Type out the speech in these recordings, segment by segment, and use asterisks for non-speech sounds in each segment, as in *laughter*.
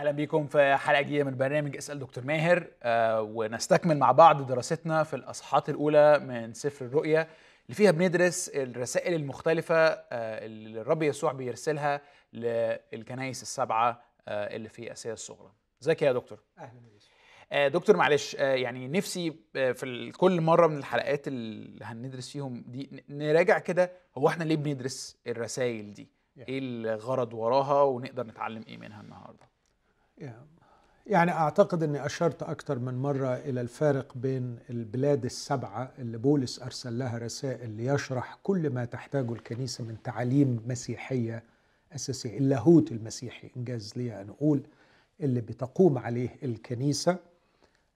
أهلا بيكم في حلقة جديدة من برنامج أسأل دكتور ماهر. آه ونستكمل مع بعض دراستنا في الأصحاحات الأولى من سفر الرؤيا اللي فيها بندرس الرسائل المختلفة آه اللي الرب يسوع بيرسلها للكنائس السبعة آه اللي في اسيا الصغرى. ازيك يا دكتور؟ أهلا آه دكتور معلش آه يعني نفسي آه في كل مرة من الحلقات اللي هندرس فيهم دي نراجع كده هو إحنا ليه بندرس الرسائل دي. إيه الغرض وراها؟ ونقدر نتعلم إيه منها النهارده؟ يعني أعتقد إني أشرت أكثر من مرة إلى الفارق بين البلاد السبعة اللي بولس أرسل لها رسائل ليشرح كل ما تحتاجه الكنيسة من تعاليم مسيحية أساسية اللاهوت المسيحي إنجاز لي أن أقول اللي بتقوم عليه الكنيسة.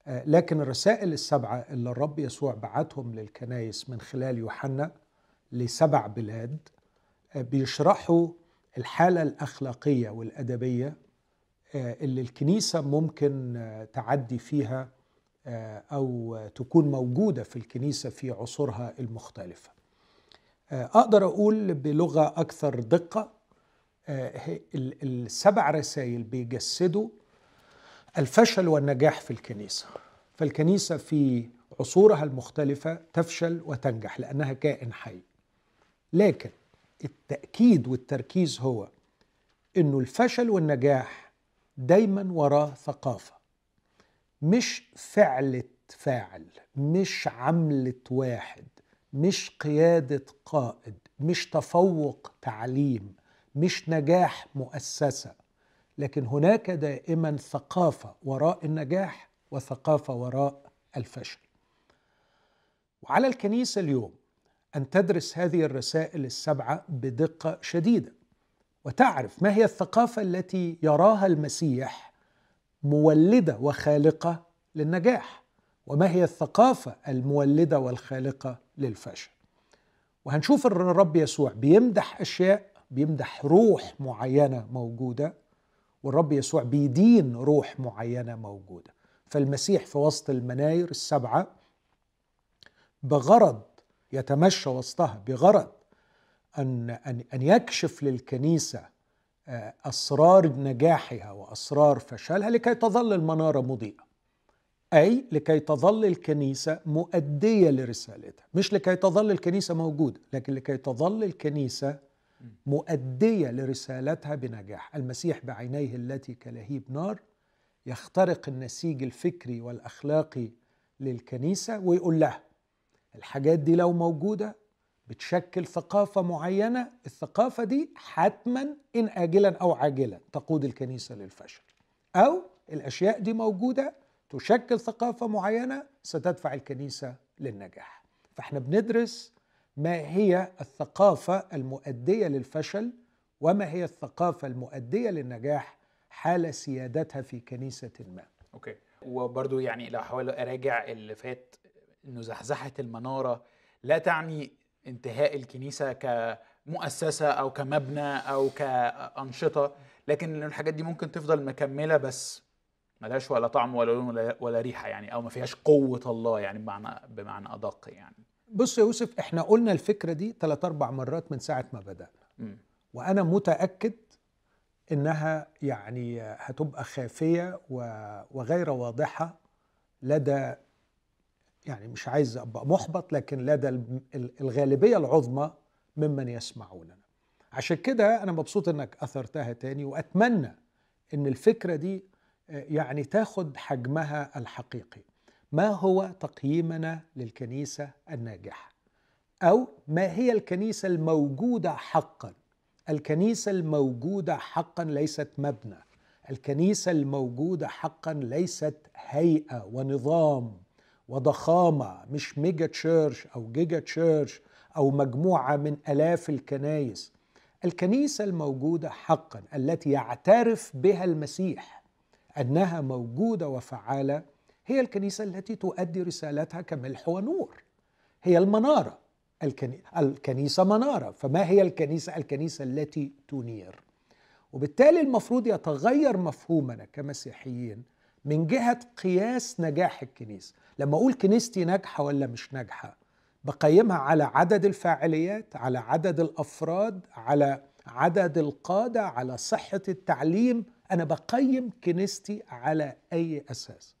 آه، لكن الرسائل السبعة اللي الرب يسوع بعتهم للكنايس من خلال يوحنا لسبع بلاد آه، بيشرحوا الحالة الأخلاقية والأدبية آه، اللي الكنيسة ممكن آه، تعدي فيها آه، أو تكون موجودة في الكنيسة في عصورها المختلفة. آه، أقدر أقول بلغة أكثر دقة آه، السبع رسائل بيجسدوا الفشل والنجاح في الكنيسة. فالكنيسة في عصورها المختلفة تفشل وتنجح لأنها كائن حي. لكن التأكيد والتركيز هو إنه الفشل والنجاح دايما وراه ثقافة. مش فعلة فاعل مش عملة واحد مش قيادة قائد مش تفوق تعليم مش نجاح مؤسسة. لكن هناك دائما ثقافة وراء النجاح وثقافة وراء الفشل. وعلى الكنيسة اليوم أن تدرس هذه الرسائل السبعة بدقة شديدة. وتعرف ما هي الثقافة التي يراها المسيح مولدة وخالقة للنجاح وما هي الثقافة المولدة والخالقة للفشل. وهنشوف إن الرب يسوع بيمدح أشياء بيمدح روح معينة موجودة والرب يسوع بيدين روح معينة موجودة. فالمسيح في وسط المناير السبعة بغرض يتمشى وسطها بغرض أن أن أن يكشف للكنيسة آه، أسرار نجاحها وأسرار فشلها لكي تظل المنارة مضيئة. أي لكي تظل الكنيسة مؤدية لرسالتها. مش لكي تظل الكنيسة موجودة لكن لكي تظل الكنيسة مؤدية لرسالتها بنجاح. المسيح بعينيه التي كلهيب نار يخترق النسيج الفكري والأخلاقي للكنيسة ويقول لها الحاجات دي لو موجودة بتشكل ثقافة معينة الثقافة دي حتما إن آجلا أو عاجلا تقود الكنيسة للفشل. أو الأشياء دي موجودة تشكل ثقافة معينة ستدفع الكنيسة للنجاح. فإحنا بندرس ما هي الثقافة المؤدية للفشل وما هي الثقافة المؤدية للنجاح حال سيادتها في كنيسة ما. أوكي. وبرضو يعني لو أحاول أراجع اللي فات انه زحزحه المنارة لا تعني انتهاء الكنيسة كمؤسسة أو كمبنى أو كأنشطة لكن الحاجات دي ممكن تفضل مكملة بس ملهاش ولا طعم ولا لون ولا, ريحة يعني أو ما فيهاش قوة الله يعني بمعنى بمعنى أدق يعني بص يا يوسف إحنا قلنا الفكرة دي ثلاث أربع مرات من ساعة ما بدأنا مم. وأنا متأكد إنها يعني هتبقى خافية و- وغير واضحة لدى يعني مش عايز أبقى محبط لكن لدى ال- ال- الغالبية العظمى ممن يسمعوننا. عشان كده أنا مبسوط إنك أثرتها تاني وأتمنى إن الفكرة دي آه، يعني تاخد حجمها الحقيقي. ما هو تقييمنا للكنيسة الناجحة؟ أو ما هي الكنيسة الموجودة حقا؟ الكنيسة الموجودة حقا ليست مبنى. الكنيسة الموجودة حقا ليست هيئة ونظام. وضخامة مش mega church أو giga church أو مجموعة من آلاف الكنايس. الكنيسة الموجودة حقا التي يعترف بها المسيح أنها موجودة وفعالة هي الكنيسة التي تؤدي رسالتها كملح ونور. هي المنارة. الكني... الكنيسة منارة. فما هي الكنيسة؟ الكنيسة التي تنير. وبالتالي المفروض يتغير مفهومنا كمسيحيين من جهة قياس نجاح الكنيسة. لما أقول كنيستي ناجحة ولا مش ناجحة بقيمها على عدد الفاعليات على عدد الأفراد على عدد القادة على صحة التعليم. أنا بقيم كنيستي على أي أساس.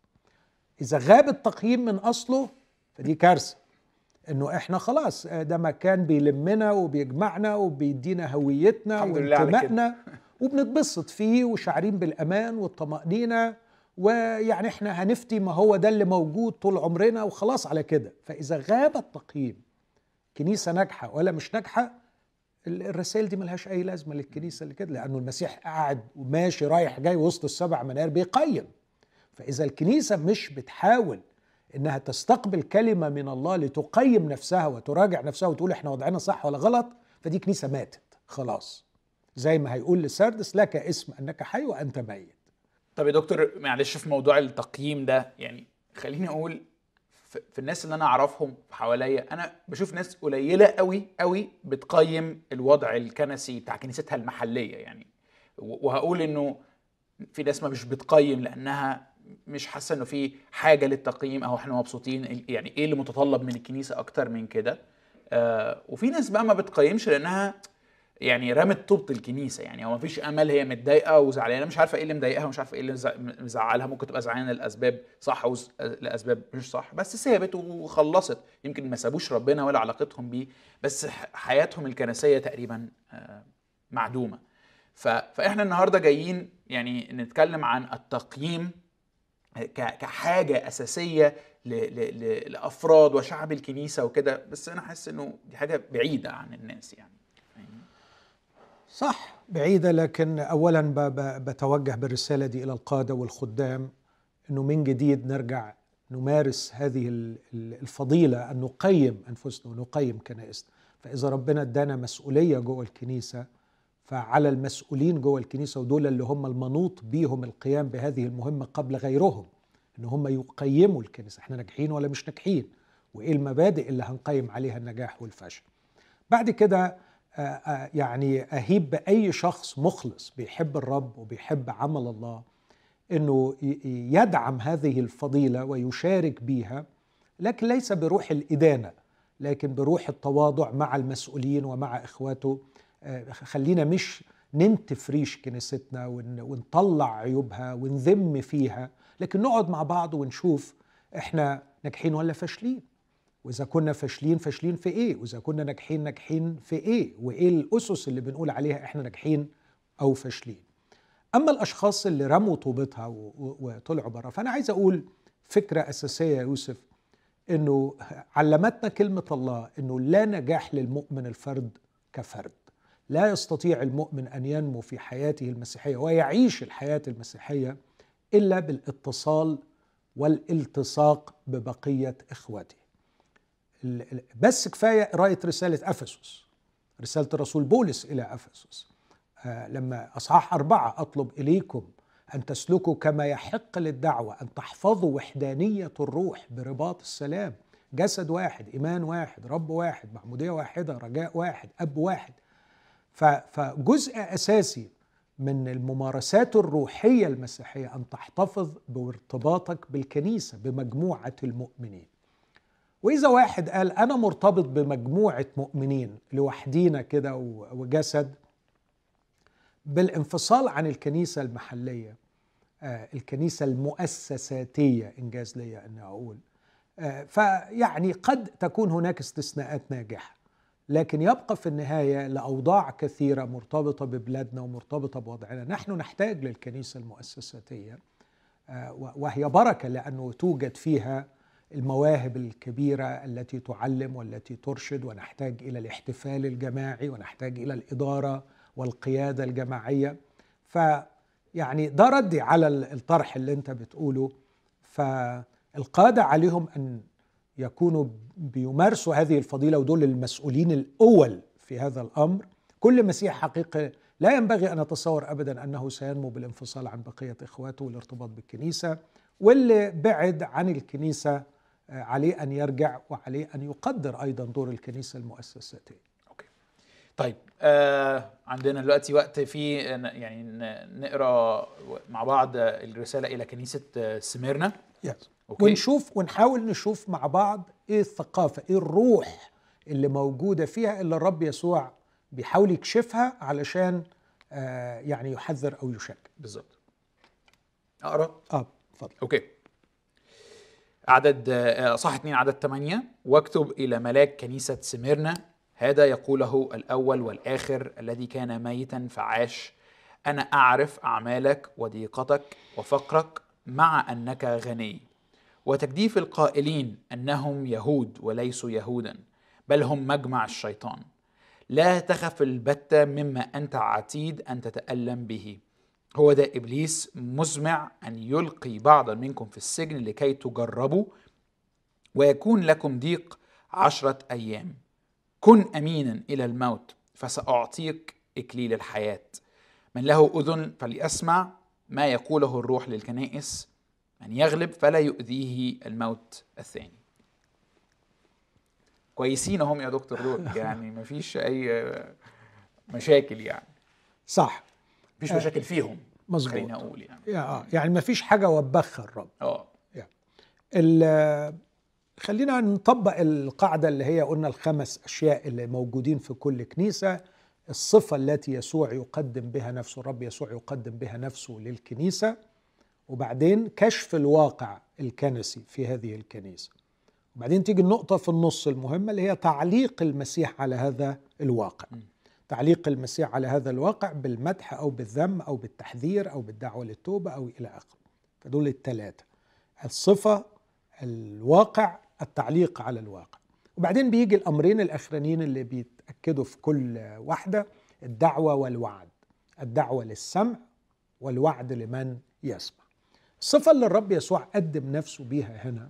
إذا غاب التقييم من أصله فدي كارثة. إنه إحنا خلاص ده مكان بيلمنا وبيجمعنا وبيدينا هويتنا. وانتمائنا وبنتبسط فيه وشاعرين بالأمان والطمانينه ويعني إحنا هنفتي ما هو ده اللي موجود طول عمرنا وخلاص على كده. فإذا غاب التقييم كنيسة ناجحة ولا مش ناجحة ال- الرسائل دي ملهاش أي لازمة للكنيسة اللي كده لأنه المسيح قاعد وماشي رايح جاي وسط السبع منار بيقيم. فإذا الكنيسة مش بتحاول إنها تستقبل كلمة من الله لتقيم نفسها وتراجع نفسها وتقول إحنا وضعنا صح ولا غلط فدي كنيسة ماتت خلاص. زي ما هيقول لسردس لك اسم أنك حي وأنت ميت. طب يا دكتور معلش في موضوع التقييم ده يعني خليني أقول في الناس اللي أنا أعرفهم حواليا أنا بشوف ناس قليلة قوي قوي بتقيم الوضع الكنسي بتاع كنيستها المحلية يعني. وهقول إنه في ناس ما مش بتقيم لأنها مش حاسة إنه في حاجة للتقييم أو إحنا مبسوطين يعني إيه اللي متطلب من الكنيسة أكتر من كده؟ آه وفي ناس بقى ما بتقيمش لأنها يعني رمت طوبة الكنيسة يعني هو مفيش أمل هي متضايقة وزعلانة مش عارفة إيه اللي مضايقها ومش عارفة إيه اللي زع- مزعلها ممكن تبقى زعلانة لأسباب صح ولأسباب مش صح بس سابت وخلصت يمكن ما سابوش ربنا ولا علاقتهم بيه بس حياتهم الكنسية تقريبا آه، معدومة ف- فإحنا النهاردة جايين يعني نتكلم عن التقييم ك- كحاجة أساسية ل- ل- ل- لأفراد وشعب الكنيسة وكده بس أنا حاسس إنه دي حاجة بعيدة عن الناس يعني؟ صح. بعيدة لكن أولا بتوجه بالرسالة دي إلى القادة والخدام أنه من جديد نرجع نمارس هذه ال- ال- الفضيلة أن نقيم أنفسنا ونقيم كنائسنا. فإذا ربنا ادانا مسؤولية جوه الكنيسة فعلى المسؤولين جوه الكنيسة ودول اللي هم المنوط بيهم القيام بهذه المهمة قبل غيرهم إن هم يقيموا الكنيسة. إحنا ناجحين ولا مش ناجحين؟ وإيه المبادئ اللي هنقيم عليها النجاح والفشل؟ بعد كده يعني أهيب بأي شخص مخلص بيحب الرب وبيحب عمل الله إنه ي- يدعم هذه الفضيلة ويشارك بيها لكن ليس بروح الإدانة لكن بروح التواضع مع المسؤولين ومع إخواته. آه، خلينا مش ننتف ريش كنيستنا ون- ونطلع عيوبها ونذم فيها لكن نقعد مع بعض ونشوف إحنا ناجحين ولا فاشلين. وإذا كنا فاشلين فاشلين في إيه؟ وإذا كنا ناجحين ناجحين في إيه؟ وإيه الأسس اللي بنقول عليها إحنا ناجحين أو فاشلين؟ أما الأشخاص اللي رموا طوبتها وطلعوا بره فأنا عايز أقول فكرة أساسية يا يوسف إنه علمتنا كلمة الله إنه لا نجاح للمؤمن الفرد كفرد. لا يستطيع المؤمن أن ينمو في حياته المسيحية ويعيش الحياة المسيحية إلا بالإتصال والالتصاق ببقية اخوته بس كفاية قرايه رسالة أفسس رسالة الرسول بولس إلى أفسس. آه، لما أصحاح أربعة أطلب إليكم أن تسلكوا كما يحق للدعوة أن تحفظوا وحدانية الروح برباط السلام. جسد واحد إيمان واحد رب واحد معموديه واحدة رجاء واحد أب واحد. فجزء أساسي من الممارسات الروحية المسيحية أن تحتفظ بارتباطك بالكنيسة بمجموعة المؤمنين. وإذا واحد قال أنا مرتبط بمجموعة مؤمنين لوحدينا كده وجسد بالانفصال عن الكنيسة المحلية آه، الكنيسة المؤسساتية إنجاز ليا إني أقول آه، فيعني قد تكون هناك استثناءات ناجحة لكن يبقى في النهاية لأوضاع كثيرة مرتبطة ببلادنا ومرتبطة بوضعنا. نحن نحتاج للكنيسة المؤسساتية آه، وهي بركة لأنه توجد فيها المواهب الكبيرة التي تعلم والتي ترشد ونحتاج إلى الاحتفال الجماعي ونحتاج إلى الإدارة والقيادة الجماعية. فيعني ده ردي على ال- الطرح اللي أنت بتقوله. فالقادة عليهم أن يكونوا بيمارسوا هذه الفضيلة ودول المسؤولين الأول في هذا الأمر. كل مسيح حقيقي لا ينبغي أن اتصور ابدا أنه سينمو بالانفصال عن بقية إخواته والارتباط بالكنيسة. واللي بعد عن الكنيسة عليه أن يرجع وعليه أن يقدر أيضا دور الكنيسة المؤسساتيه. okay. طيب آه عندنا دلوقتي وقت فيه ن- يعني نقرأ مع بعض الرسالة إلى كنيسة آه، سميرنا. yes. okay. ونشوف ونحاول نشوف مع بعض إيه الثقافة إيه الروح اللي موجودة فيها اللي الرب يسوع بيحاول يكشفها علشان آه، يعني يحذر أو يشجع. بالظبط. أقرأ؟ آه اتفضل. أوكي. عدد آه، صح 2 عدد 8 واكتب إلى ملاك كنيسة سميرنا. هذا يقوله الأول والآخر الذي كان ميتا فعاش. أنا أعرف أعمالك وضيقتك وفقرك مع أنك غني. وتجديف القائلين أنهم يهود وليسوا يهودا بل هم مجمع الشيطان. لا تخف البتة مما أنت عتيد أن تتألم به. هو ده إبليس مزمع أن يلقي بعضا منكم في السجن لكي تجربوا ويكون لكم ضيق عشرة أيام. كن امينا إلى الموت فسأعطيك إكليل الحياة. من له أذن فليسمع ما يقوله الروح للكنائس. من يغلب فلا يؤذيه الموت الثاني. كويسين هم يا دكتور دول *laughs* يعني مفيش أي مشاكل يعني. صح. مفيش مشاكل فيهم. مظبوط. خليني أقول يعني. يعني ما فيش حاجة وبخها الرب. آه. خلينا نطبق القاعدة اللي هي قلنا الخمس أشياء اللي موجودين في كل كنيسة. الصفة التي يسوع يقدم بها نفسه الرب يسوع يقدم بها نفسه للكنيسة. وبعدين كشف الواقع الكنسي في هذه الكنيسة. وبعدين تيجي النقطة في النص المهمة اللي هي تعليق المسيح على هذا الواقع. تعليق المسيح على هذا الواقع بالمدح أو بالذم أو بالتحذير أو بالدعوة للتوبة أو إلى آخره. فدول الثلاثه الصفة الواقع التعليق على الواقع. وبعدين بيجي الأمرين الأخرانيين اللي بيتأكدوا في كل واحدة الدعوة والوعد. الدعوة للسمع والوعد لمن يسمع. الصفة اللي الرب يسوع قدم نفسه بيها هنا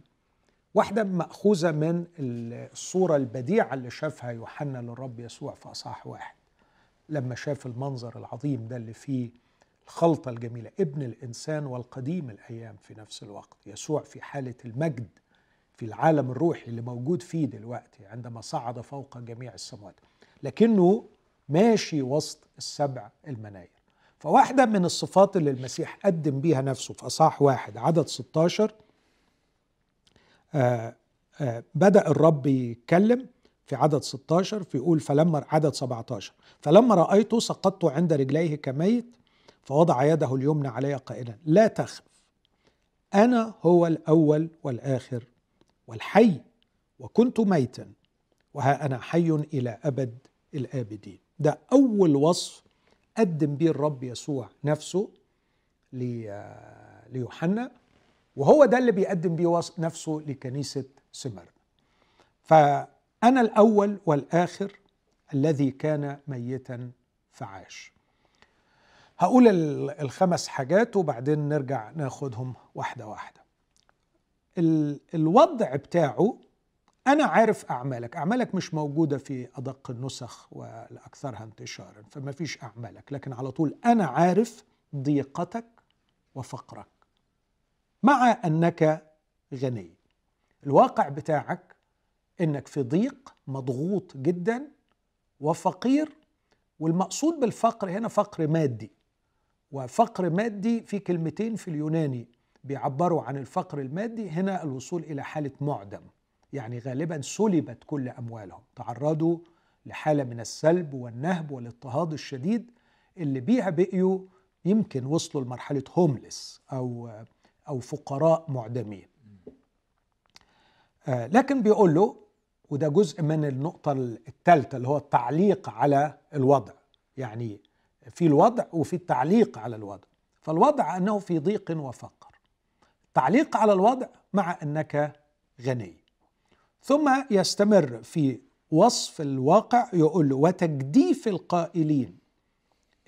واحدة مأخوذة من الصورة البديعة اللي شافها يوحنا للرب يسوع في أصحاح واحد. لما شاف المنظر العظيم ده اللي فيه الخلطة الجميلة ابن الإنسان والقديم الأيام في نفس الوقت يسوع في حالة المجد في العالم الروحي اللي موجود فيه دلوقتي عندما صعد فوق جميع السماوات لكنه ماشي وسط السبع المناير. فواحدة من الصفات اللي المسيح قدم بيها نفسه في أصحاح واحد عدد 16 آه آه بدأ الرب يتكلم في عدد 16 فيقول فلما عدد 17 فلما رأيته سقطت عند رجليه كميت فوضع يده اليمنى علي قائلا لا تخف أنا هو الأول والآخر والحي وكنت ميتا وها أنا حي إلى أبد الآبدين. ده أول وصف قدم بيه الرب يسوع نفسه ليوحنا وهو ده اللي بيقدم بيه نفسه لكنيسة سمرنا فأنا الأول والآخر الذي كان ميتا فعاش هقول الخمس حاجات وبعدين نرجع ناخدهم واحدة واحدة. الوضع بتاعه أنا عارف أعمالك. أعمالك مش موجودة في أدق النسخ والأكثرها انتشارا فما فيش أعمالك. لكن على طول أنا عارف ضيقتك وفقرك. مع أنك غني. الواقع بتاعك أنك في ضيق مضغوط جدا وفقير والمقصود بالفقر هنا فقر مادي. وفقر مادي في كلمتين في اليوناني بيعبروا عن الفقر المادي هنا الوصول إلى حالة معدم. يعني غالبا سلبت كل أموالهم. تعرضوا لحالة من السلب والنهب والاضطهاد الشديد اللي بيها بقيوا يمكن وصلوا لمرحلة هوملس أو أو فقراء معدمين. آه لكن بيقول له وده جزء من النقطة الثالثه اللي هو التعليق على الوضع. يعني في الوضع وفي التعليق على الوضع. فالوضع أنه في ضيق وفقر. التعليق على الوضع مع أنك غني. ثم يستمر في وصف الواقع يقول له وتجديف القائلين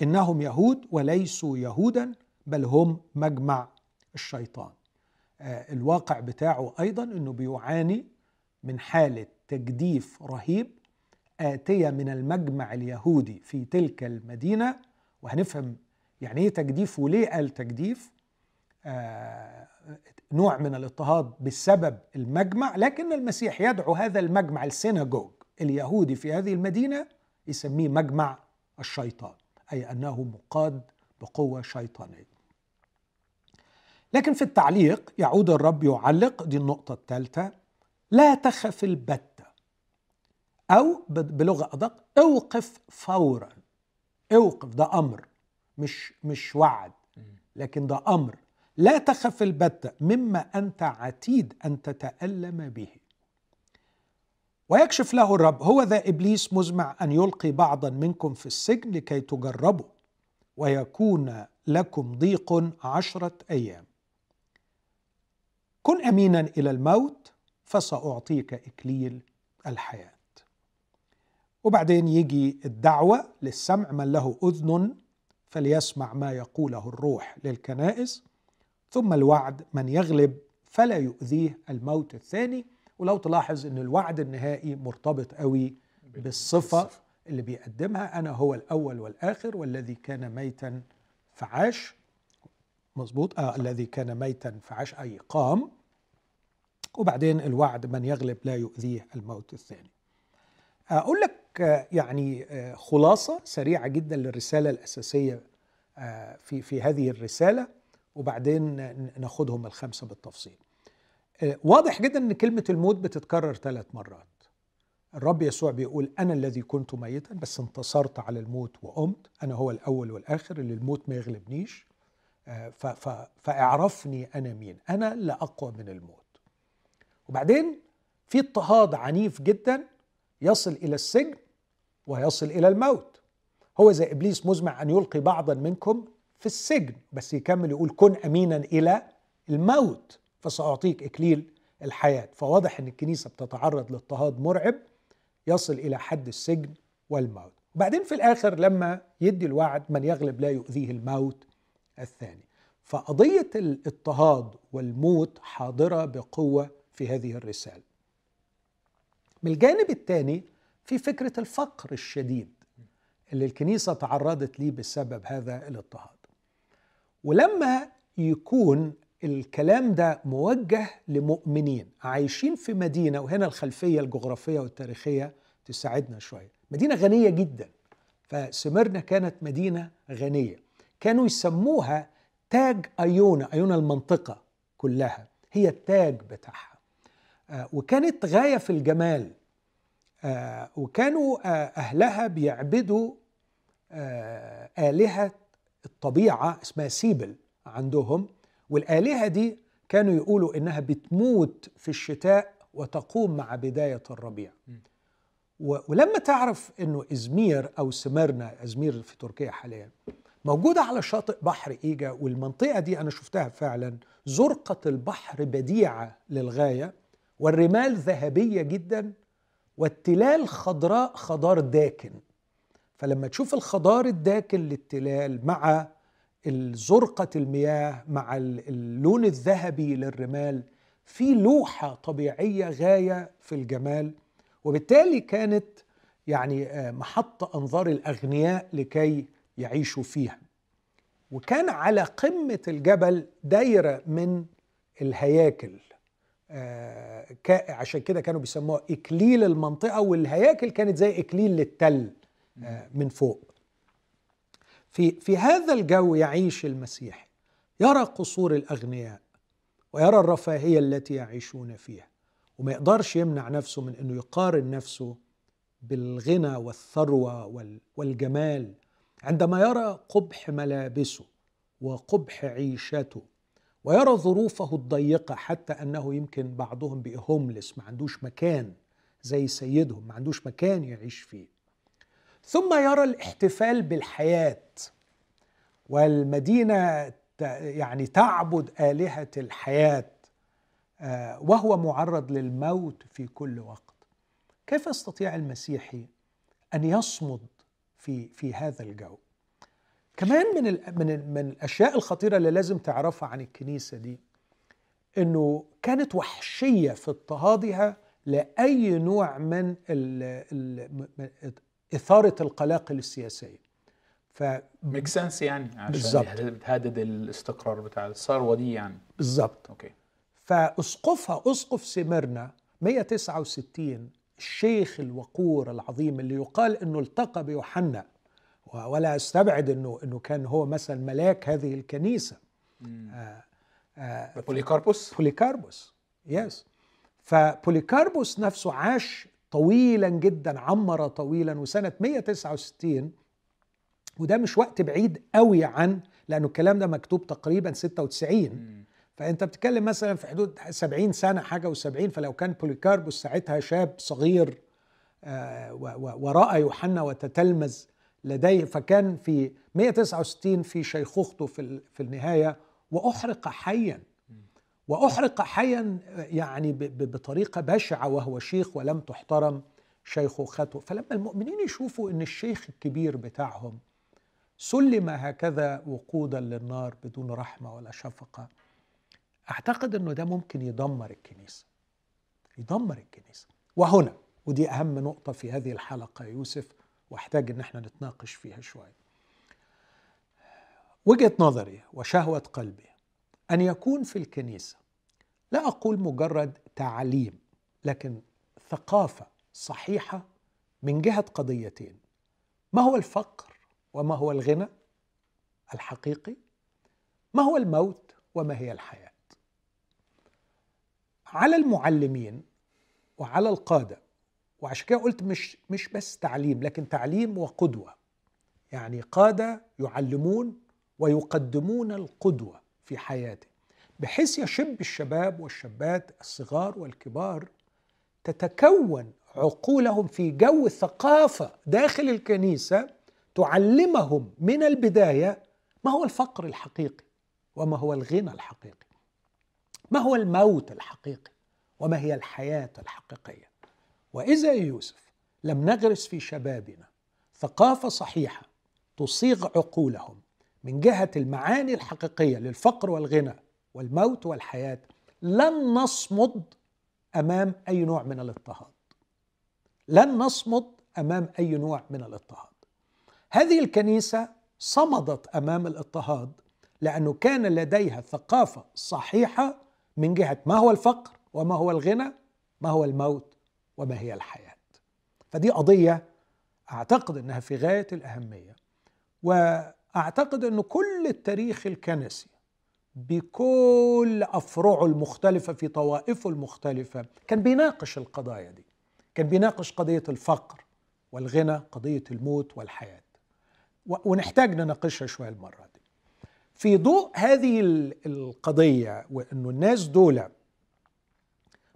إنهم يهود وليسوا يهودا بل هم مجمع الشيطان. آه الواقع بتاعه أيضا إنه بيعاني من حالة تجديف رهيب آتية من المجمع اليهودي في تلك المدينة وهنفهم يعني إيه تجديف وليه قال تجديف. آه نوع من الاضطهاد بسبب المجمع لكن المسيح يدعو هذا المجمع السيناجوج اليهودي في هذه المدينة يسميه مجمع الشيطان أي أنه مقاد بقوة شيطانية. لكن في التعليق يعود الرب يعلق دي النقطة الثالثة لا تخف البتة أو بلغة أدق أوقف فورا. أوقف ده أمر مش مش وعد. لكن ده أمر. لا تخف البتة مما أنت عتيد أن تتألم به. ويكشف له الرب هو ذا إبليس مزمع أن يلقي بعضا منكم في السجن لكي تجربوا ويكون لكم ضيق عشرة أيام. كن امينا إلى الموت فسأعطيك إكليل الحياة. وبعدين يجي الدعوة للسمع من له أذن فليسمع ما يقوله الروح للكنائس. ثم الوعد من يغلب فلا يؤذيه الموت الثاني. ولو تلاحظ إن الوعد النهائي مرتبط قوي بالصفة اللي بيقدمها. أنا هو الأول والآخر والذي كان ميتا فعاش. مظبوط؟ آه الذي كان ميتا فعاش أي قام. وبعدين الوعد من يغلب لا يؤذيه الموت الثاني. أقول لك يعني آه، خلاصة سريعة جدا للرسالة الأساسية آه، في في هذه الرسالة وبعدين ناخدهم الخمسة بالتفصيل. آه، واضح جدا إن كلمة الموت بتتكرر ثلاث مرات. الرب يسوع بيقول أنا الذي كنت ميتا بس انتصرت على الموت وقمت، أنا هو الأول والآخر اللي الموت ما يغلبنيش. فاعرفني أنا مين؟ أنا لا أقوى من الموت. وبعدين في اضطهاد عنيف جدا يصل إلى السجن ويصل إلى الموت. هو زي إبليس مزمع أن يلقي بعضا منكم في السجن بس يكمل يقول كن امينا إلى الموت فسأعطيك إكليل الحياة. فواضح إن الكنيسة بتتعرض لاضطهاد مرعب يصل إلى حد السجن والموت. وبعدين في الآخر لما يدي الوعد من يغلب لا يؤذيه الموت الثاني. فقضية الاضطهاد والموت حاضرة بقوة في هذه الرسالة. من الجانب الثاني في فكرة الفقر الشديد اللي الكنيسة تعرضت ليه بسبب هذا الاضطهاد. ولما يكون الكلام ده موجه لمؤمنين عايشين في مدينة وهنا الخلفية الجغرافية والتاريخية تساعدنا شوية. مدينة غنية جدا. فسمرنا كانت مدينة غنية. كانوا يسموها تاج أيونا أيونا المنطقة كلها. هي التاج بتاعها. آه، وكانت غاية في الجمال. آه، وكانوا آه، أهلها بيعبدوا آه، آلهة الطبيعة اسمها سيبل عندهم. والآلهة دي كانوا يقولوا إنها بتموت في الشتاء وتقوم مع بداية الربيع. ولما تعرف إنه إزمير أو سمرنا إزمير في تركيا حاليا موجودة على شاطئ بحر إيجا والمنطقة دي أنا شفتها فعلا زرقة البحر بديعة للغاية والرمال ذهبية جدا والتلال خضراء خضار داكن فلما تشوف الخضار الداكن للتلال مع زرقة المياه مع اللون الذهبي للرمال في لوحة طبيعية غاية في الجمال. وبالتالي كانت يعني آه، محط أنظار الأغنياء لكي يعيشوا فيها. وكان على قمة الجبل دايرة من الهياكل. عشان كده كانوا بيسموها إكليل المنطقة والهياكل كانت زي إكليل للتل آه، من فوق. في في هذا الجو يعيش المسيح يرى قصور الأغنياء ويرى الرفاهية التي يعيشون فيها وما يقدرش يمنع نفسه من انه يقارن نفسه بالغنى والثروة والجمال عندما يرى قبح ملابسه وقبح عيشته. ويرى ظروفه الضيقة حتى أنه يمكن بعضهم بقى هوملس ما عندوش مكان زي سيدهم ما عندوش مكان يعيش فيه. ثم يرى الاحتفال بالحياة والمدينة يعني تعبد آلهة الحياة آه، وهو معرض للموت في كل وقت. كيف يستطيع المسيحي أن يصمد في في هذا الجو؟ كمان من من من الأشياء الخطيرة اللي لازم تعرفها عن الكنيسة دي إنه كانت وحشية في اضطهادها لأي نوع من ال إثارة القلاقل السياسيه ف make sense يعني عشان بالزبط. بتهدد الاستقرار بتاع الثروة دي يعني. بالظبط okay. فأسقفها أسقف سمرنا 169 الشيخ الوقور العظيم اللي يقال إنه التقى بيوحنا ولا أستبعد إنه إنه كان هو مثلا ملاك هذه الكنيسة. آه آه بوليكاربوس؟ بوليكاربوس yes فبوليكاربوس نفسه عاش طويلا جدا عمر طويلا وسنة 169 وده مش وقت بعيد قوي عن لأنه الكلام ده مكتوب تقريبا 96 فأنت بتتكلم مثلا في حدود 70 سنة حاجة و70 فلو كان بوليكاربوس ساعتها شاب صغير آه، وراى يوحنا وتتلمذ لديه فكان في 169 في شيخوخته في في النهاية وأحرق حيا. وأحرق حيا يعني بطريقة بشعة وهو شيخ ولم تحترم شيخوخته. فلما المؤمنين يشوفوا إن الشيخ الكبير بتاعهم سلم هكذا وقودا للنار بدون رحمة ولا شفقة أعتقد إنه ده ممكن يدمر الكنيسة. يدمر الكنيسة. وهنا ودي أهم نقطة في هذه الحلقة يوسف واحتاج إن إحنا نتناقش فيها شوية وجهة نظري وشهوة قلبي أن يكون في الكنيسة لا أقول مجرد تعليم لكن ثقافة صحيحة من جهة قضيتين ما هو الفقر وما هو الغنى الحقيقي؟ ما هو الموت وما هي الحياة؟ على المعلمين وعلى القادة وعشان كده قلت مش مش بس تعليم لكن تعليم وقدوة. يعني قادة يعلمون ويقدمون القدوة في حياته بحيث يشب الشباب والشابات الصغار والكبار تتكون عقولهم في جو ثقافة داخل الكنيسة تعلمهم من البداية ما هو الفقر الحقيقي وما هو الغنى الحقيقي. ما هو الموت الحقيقي وما هي الحياة الحقيقية. وإذا يوسف لم نغرس في شبابنا ثقافة صحيحة تصيغ عقولهم من جهة المعاني الحقيقية للفقر والغنى والموت والحياة لن نصمد أمام أي نوع من الاضطهاد. لن نصمد أمام أي نوع من الاضطهاد. هذه الكنيسة صمدت أمام الاضطهاد لأنه كان لديها ثقافة صحيحة من جهة ما هو الفقر وما هو الغنى ما هو الموت وما هي الحياة. فدي قضية أعتقد إنها في غاية الأهمية وأعتقد انه كل التاريخ الكنسي بكل أفرعه المختلفة في طوائفه المختلفة كان بيناقش القضايا دي كان بيناقش قضية الفقر والغنى قضية الموت والحياة. ونحتاج نناقشها شوية المرة دي. في ضوء هذه القضية وإنه الناس دول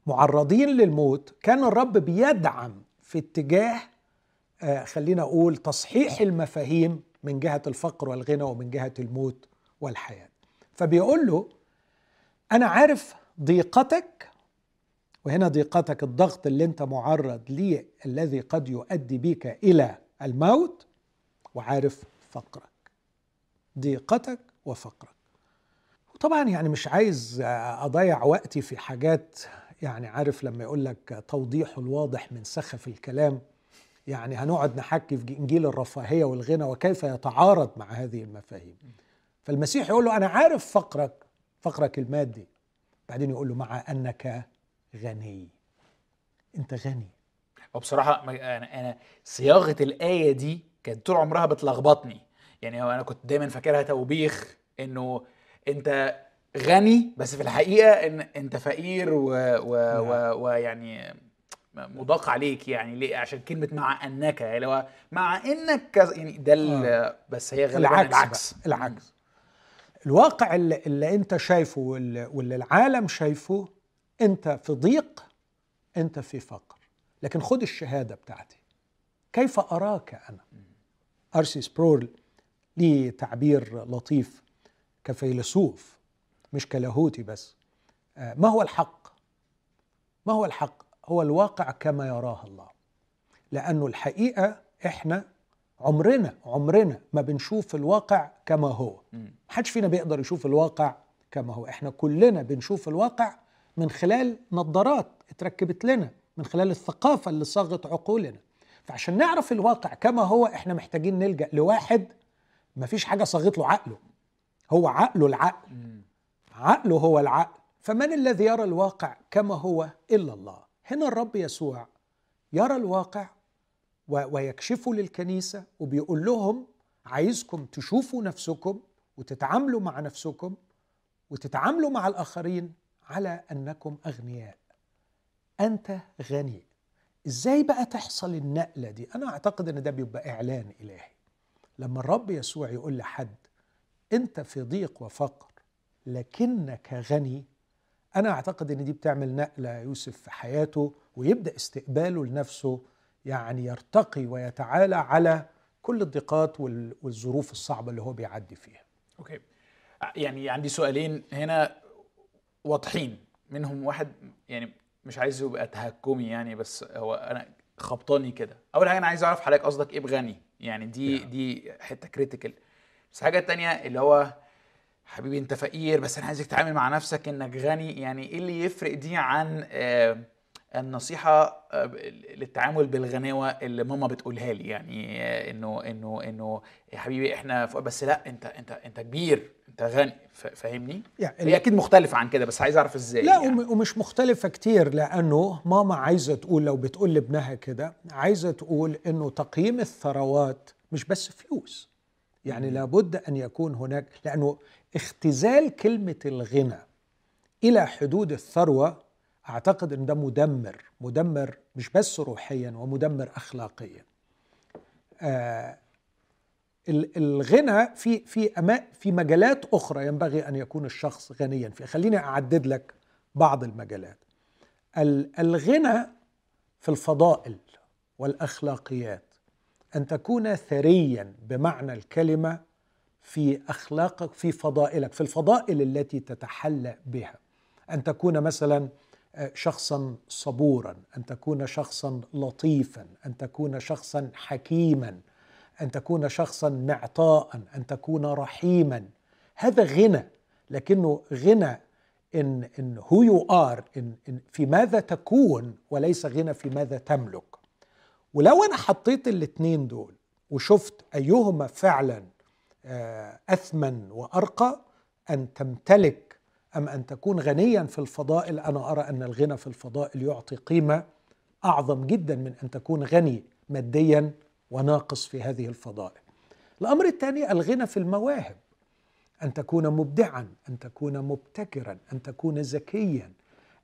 معرضين للموت كان الرب بيدعم في اتجاه آه، خلينا أقول تصحيح المفاهيم من جهة الفقر والغنى ومن جهة الموت والحياة. فبيقول له أنا عارف ضيقتك وهنا ضيقتك الضغط اللي أنت معرض ليه الذي قد يؤدي بك إلى الموت وعارف فقرك. ضيقتك وفقرك. وطبعا يعني مش عايز أضيع وقتي في حاجات يعني عارف لما يقول لك توضيح الواضح من سخف الكلام يعني هنقعد نحكي في إنجيل الرفاهية والغنى وكيف يتعارض مع هذه المفاهيم. فالمسيح يقول له أنا عارف فقرك فقرك المادي. بعدين يقول له مع أنك غني. أنت غني. وبصراحة أنا أنا صياغة الآية دي كانت طول عمرها بتلخبطني. يعني أنا كنت دايما فاكرها توبيخ إنه أنت غني بس في الحقيقة إن أنت فقير ويعني نعم. مضاق عليك يعني ليه عشان كلمة مع أنك يعني لو مع إنك يعني ده آه. بس هي غالبا العكس العكس, العكس. الواقع اللي, اللي أنت شايفه واللي, واللي العالم شايفه أنت في ضيق أنت في فقر لكن خد الشهادة بتاعتي كيف أراك أنا ارسي سبرول ليه تعبير لطيف كفيلسوف مش كلاهوتي بس. آه، ما هو الحق؟ ما هو الحق؟ هو الواقع كما يراه الله. لأنه الحقيقة إحنا عمرنا عمرنا ما بنشوف الواقع كما هو. محدش فينا بيقدر يشوف الواقع كما هو. إحنا كلنا بنشوف الواقع من خلال نظارات اتركبت لنا من خلال الثقافة اللي صاغت عقولنا. فعشان نعرف الواقع كما هو إحنا محتاجين نلجأ لواحد ما فيش حاجة صاغت له عقله. هو عقله العقل. عقله هو العقل. فمن الذي يرى الواقع كما هو إلا الله؟ هنا الرب يسوع يرى الواقع ويكشفه للكنيسة وبيقول لهم عايزكم تشوفوا نفسكم وتتعاملوا مع نفسكم وتتعاملوا مع الآخرين على أنكم أغنياء. أنت غني. إزاي بقى تحصل النقلة دي؟ أنا أعتقد إن ده بيبقى إعلان إلهي. لما الرب يسوع يقول لحد أنت في ضيق وفقر. لكنك غني. أنا أعتقد إن دي بتعمل نقلة يوسف في حياته ويبدأ استقباله لنفسه يعني يرتقي ويتعالى على كل الضيقات والظروف الصعبة اللي هو بيعدي فيها. أوكي. يعني عندي سؤالين هنا واضحين. منهم واحد يعني مش عايز يبقى تهكمي يعني بس هو أنا خبطاني كده. أول حاجة أنا عايز أعرف حضرتك قصدك إيه بغني؟ يعني دي yeah. دي حتة كريتيكال بس الحاجة التانية اللي هو حبيبي انت فقير بس أنا عايزك تتعامل مع نفسك انك غني يعني إيه اللي يفرق دي عن آه النصيحة آه، للتعامل بالغناوة اللي ماما بتقولها لي يعني آه، انه انه انه يا حبيبي إحنا بس لا انت انت انت كبير انت غني فاهمني؟ يعني هي أكيد مختلفة عن كده بس عايز اعرف إزاي لا يعني. ومش مختلفة كتير لأنه ماما عايزة تقول لو بتقول لابنها كده عايزة تقول إنه تقييم الثروات مش بس فلوس يعني لابد أن يكون هناك لأنه اختزال كلمة الغنى إلى حدود الثروة أعتقد إن ده مدمر مدمر مش بس روحيا ومدمر اخلاقيا. آه الغنى في في أما في مجالات أخرى ينبغي أن يكون الشخص غنيا فيها. خليني أعدد لك بعض المجالات. الغنى في الفضائل والأخلاقيات أن تكون ثريا بمعنى الكلمة في أخلاقك في فضائلك في الفضائل التي تتحلى بها. أن تكون مثلا شخصا صبورا أن تكون شخصا لطيفا أن تكون شخصا حكيما أن تكون شخصا معطاء أن تكون رحيما. هذا غنى لكنه غنى إن إن who you are إن, إن في ماذا تكون وليس غنى في ماذا تملك. ولو أنا حطيت الاثنين دول وشفت أيهما فعلا آه، أثمن وأرقى أن تمتلك أم أن تكون غنيا في الفضائل. أنا أرى أن الغنى في الفضائل يعطي قيمة أعظم جدا من أن تكون غني ماديا وناقص في هذه الفضائل. الأمر الثاني الغنى في المواهب. أن تكون مبدعا أن تكون مبتكرا أن تكون ذكيا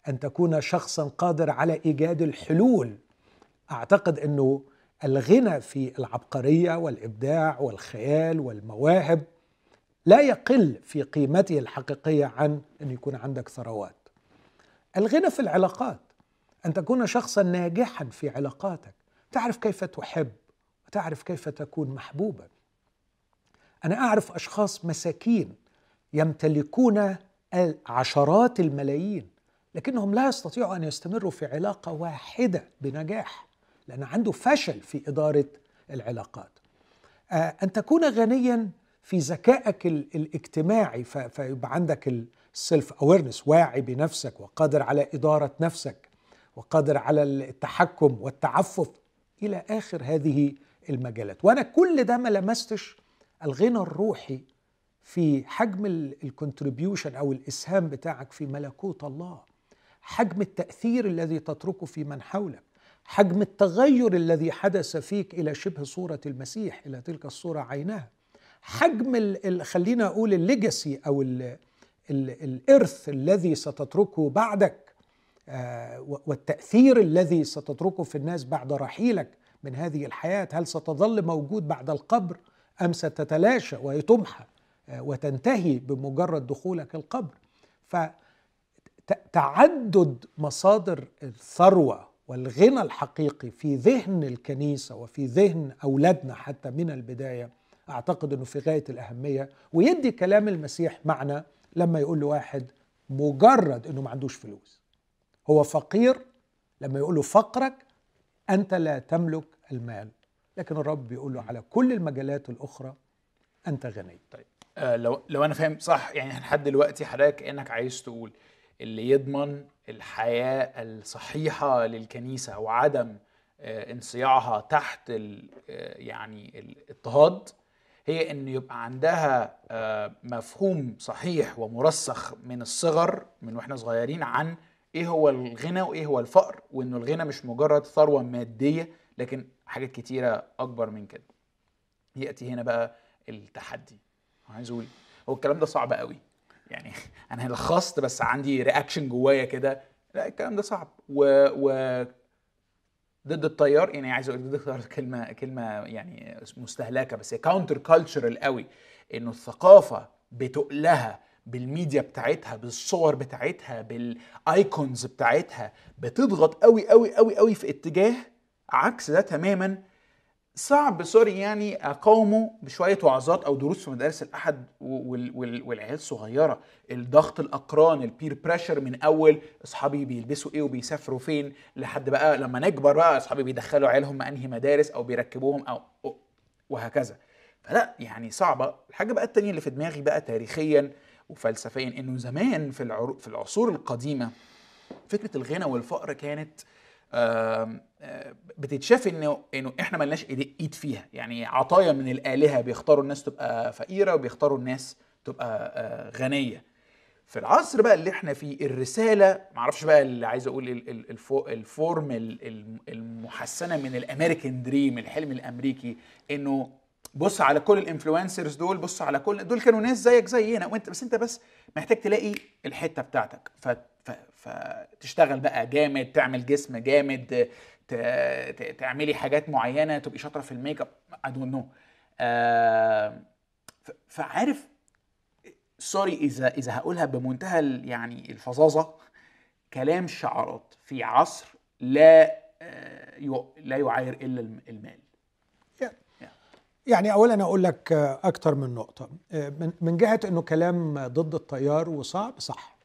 أن تكون شخصا قادر على إيجاد الحلول. أعتقد أنه الغنى في العبقرية والإبداع والخيال والمواهب لا يقل في قيمته الحقيقية عن أن يكون عندك ثروات. الغنى في العلاقات أن تكون شخصا ناجحا في علاقاتك، تعرف كيف تحب وتعرف كيف تكون محبوبا. أنا أعرف أشخاص مساكين يمتلكون عشرات الملايين لكنهم لا يستطيعوا أن يستمروا في علاقة واحدة بنجاح لأن عنده فشل في إدارة العلاقات. آه، أن تكون غنيا في ذكائك الاجتماعي فيبقى عندك ال self awareness واعي بنفسك وقادر على إدارة نفسك وقادر على التحكم والتعفف إلى آخر هذه المجالات. وأنا كل ده ما لمستش الغنى الروحي في حجم ال contribution أو الإسهام بتاعك في ملكوت الله. حجم التأثير الذي تتركه في من حولك. حجم التغير الذي حدث فيك إلى شبه صورة المسيح إلى تلك الصورة عينها حجم ال خلينا أقول الليجاسي أو ال ال الإرث الذي ستتركه بعدك آه والتأثير الذي ستتركه في الناس بعد رحيلك من هذه الحياة هل ستظل موجود بعد القبر أم ستتلاشى وتمحى آه وتنتهي بمجرد دخولك القبر؟ فتعدد مصادر الثروة والغنى الحقيقي في ذهن الكنيسة وفي ذهن أولادنا حتى من البداية أعتقد إنه في غاية الأهمية. ويدي كلام المسيح معنى لما يقول لواحد مجرد إنه ما عندوش فلوس. هو فقير لما يقول له فقرك أنت لا تملك المال. لكن الرب بيقول له على كل المجالات الأخرى أنت غني. طيب آه لو لو أنا فاهم صح يعني لحد دلوقتي حضرتك كأنك عايز تقول اللي يضمن الحياة الصحيحة للكنيسة وعدم آه انصياعها تحت آه يعني الاضطهاد هي إن يبقى عندها آه، مفهوم صحيح ومرسخ من الصغر من وإحنا صغيرين عن إيه هو الغنى وإيه هو الفقر وإنه الغنى مش مجرد ثروة مادية لكن حاجات كتيرة أكبر من كده. يأتي هنا بقى التحدي. عايز أقول هو الكلام ده صعب قوي يعني *laughs* أنا لخصت بس عندي رياكشن جوايا كده. لا الكلام ده صعب. و, و ضد التيار يعني عايز أقول ضد التيار *laughs* كلمة كلمة يعني مستهلكة بس هي counter cultural قوي. إنه الثقافة بتقلها بالميديا بتاعتها بالصور بتاعتها بال icons بتاعتها بتضغط قوي قوي قوي قوي في اتجاه عكس ده تماما. صعب sorry يعني أقاومه بشوية وعظات أو دروس في مدارس الأحد وال- وال- والعيال الصغيره الضغط الأقران البير بريشر من أول أصحابي بيلبسوا إيه وبيسافروا فين لحد بقى لما نكبر بقى أصحابي بيدخلوا عيالهم انهي مدارس أو بيركبوهم أو وهكذا. فلا يعني صعبة. الحاجة بقى التانية اللي في دماغي بقى تاريخيا وفلسفيا إنه زمان في في العصور القديمة فكرة الغنى والفقر كانت بتتشاف انه إنه إحنا ملناش ايد فيها يعني عطايا من الآلهة بيختاروا الناس تبقى فقيرة وبيختاروا الناس تبقى آه، غنية في العصر بقى اللي إحنا فيه الرسالة معرفش بقى اللي عايز أقول ال- ال- الفو- ال form ال- الم- المحسنة من ال American dream الحلم الأمريكي إنه بص على كل ال influencers دول بص على كل دول كانوا ناس زيك زينا وانت بس أنت بس محتاج تلاقي الحتة بتاعتك. فتشتغل بقى جامد تعمل جسم جامد. تعملي حاجات معينة تبقي شاطرة في ال make I know. آه... ف... فعارف sorry إذا إذا هقولها بمنتهى يعني الفظاظة كلام شعارات في عصر لا آه، لا يعاير إلا الم- المال. يعني اولا أقول لك أكتر من نقطة. آه، من من جهة إنه كلام ضد التيار وصعب صح.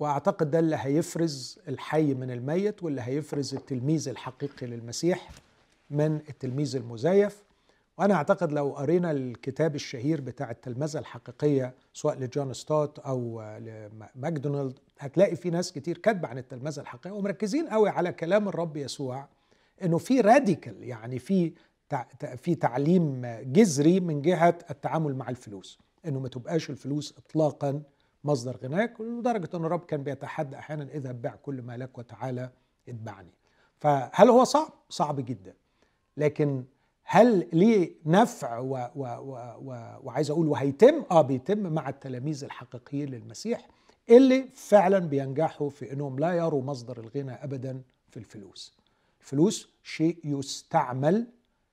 وأعتقد ده اللي هيفرز الحي من الميت واللي هيفرز التلميذ الحقيقي للمسيح من التلميذ المزيف. وأنا أعتقد لو قرينا الكتاب الشهير بتاع التلمذة الحقيقية سواء لجون ستوت أو لماكدونالد هتلاقي في ناس كتير كاتبة عن التلمذة الحقيقية ومركزين قوي على كلام الرب يسوع إنه في راديكال يعني في في تعليم جذري من جهة التعامل مع الفلوس إنه ما تبقاش الفلوس اطلاقا مصدر غناك لدرجه إن الرب كان بيتحدى أحيانا اذهب بيع كل ما لك وتعالى اتبعني. فهل هو صعب؟ صعب جدا. لكن هل ليه نفع و و و وعايز أقول وهيتم؟ آه بيتم مع التلاميذ الحقيقيين للمسيح اللي فعلا بينجحوا في إنهم لا يروا مصدر الغنى ابدا في الفلوس. الفلوس شيء يستعمل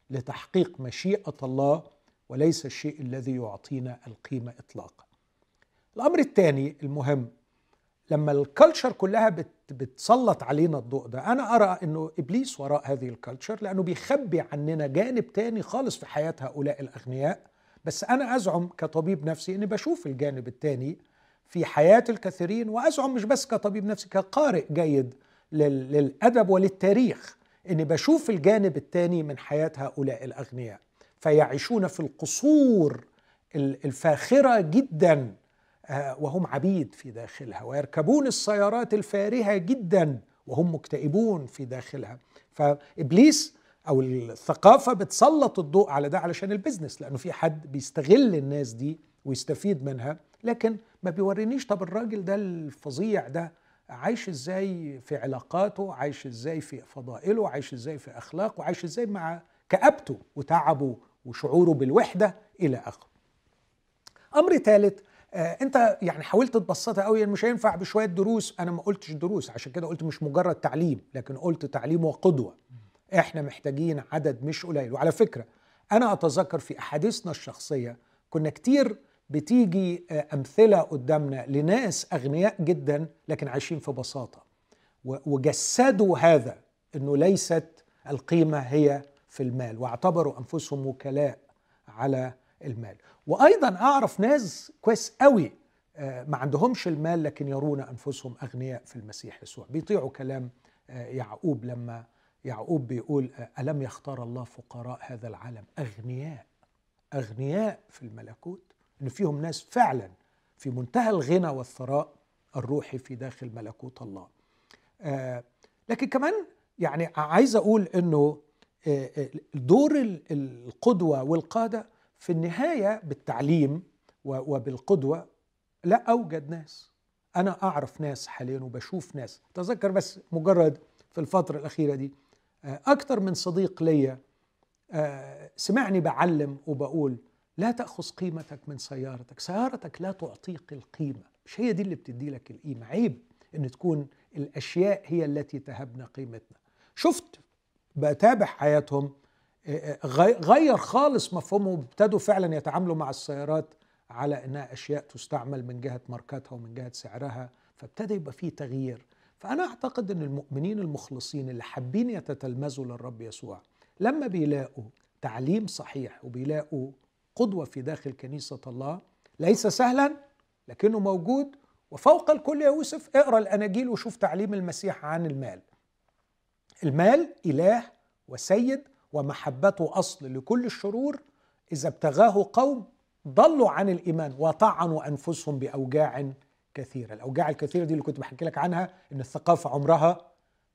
لتحقيق مشيئة الله وليس الشيء الذي يعطينا القيمة اطلاقا. الأمر الثاني المهم لما ال culture كلها بت بتسلط علينا الضوء ده أنا أرى إنه إبليس وراء هذه ال culture لأنه بيخبي عننا جانب تاني خالص في حياة هؤلاء الأغنياء. بس أنا أزعم كطبيب نفسي إني بشوف الجانب التاني في حياة الكثيرين وأزعم مش بس كطبيب نفسي كقارئ جيد لل- للأدب وللتاريخ إني بشوف الجانب التاني من حياة هؤلاء الأغنياء. فيعيشون في القصور ال- الفاخرة جدا. وهم عبيد في داخلها ويركبون السيارات الفارهة جدا وهم مكتئبون في داخلها. فإبليس أو الثقافة بتسلط الضوء على ده علشان ال business لأنه في حد بيستغل الناس دي ويستفيد منها. لكن ما بيورينيش طب الراجل ده الفظيع ده عايش إزاي في علاقاته عايش إزاي في فضائله عايش إزاي في أخلاقه عايش إزاي مع كآبته وتعبه وشعوره بالوحدة إلى آخره. أمر ثالث آه انت يعني حاولت تبسطها قوي مش هينفع بشوية دروس. أنا ما قلتش دروس عشان كده قلت مش مجرد تعليم لكن قلت تعليم وقدوة. إحنا محتاجين عدد مش قليل. وعلى فكرة أنا أتذكر في أحاديثنا الشخصية كنا كتير بتيجي آه، أمثلة قدامنا لناس أغنياء جدا لكن عايشين في بساطة. وجسدوا هذا إنه ليست القيمة هي في المال. واعتبروا أنفسهم وكلاء على المال. وأيضا أعرف ناس كويس قوي آه، ما عندهمش المال لكن يرون أنفسهم أغنياء في المسيح يسوع. بيطيعوا كلام آه، يعقوب لما يعقوب بيقول آه، ألم يختار الله فقراء هذا العالم؟ أغنياء أغنياء في الملكوت. إن فيهم ناس فعلا في منتهى الغنى والثراء الروحي في داخل ملكوت الله. لكن كمان يعني عايز أقول إنه دور ال- القدوة والقادة في النهاية بالتعليم و- وبالقدوة لا أوجد ناس. أنا أعرف ناس حاليا وبشوف ناس. تذكر بس مجرد في الفترة الأخيرة دي آه، أكتر من صديق ليا آه، سمعني بعلم وبقول لا تأخذ قيمتك من سيارتك. سيارتك لا تعطيك القيمة. مش هي دي اللي بتدي لك القيمة. عيب إن تكون الأشياء هي التي تهبنا قيمتنا. شفت؟ بتابع حياتهم. غير خالص مفهومهم وابتدوا فعلا يتعاملوا مع السيارات على إنها أشياء تستعمل من جهة ماركتها ومن جهة سعرها فابتدى يبقى فيه تغيير. فأنا أعتقد إن المؤمنين المخلصين اللي حابين يتتلمذوا للرب يسوع لما بيلاقوا تعليم صحيح وبيلاقوا قدوة في داخل كنيسة الله ليس سهلا لكنه موجود. وفوق الكل يا يوسف اقرأ الأناجيل وشوف تعليم المسيح عن المال. المال إله وسيد ومحبته أصل لكل الشرور إذا ابتغاه قوم ضلوا عن الإيمان وطعنوا أنفسهم بأوجاع كثيرة، الأوجاع الكثيرة دي اللي كنت بحكي لك عنها إن الثقافة عمرها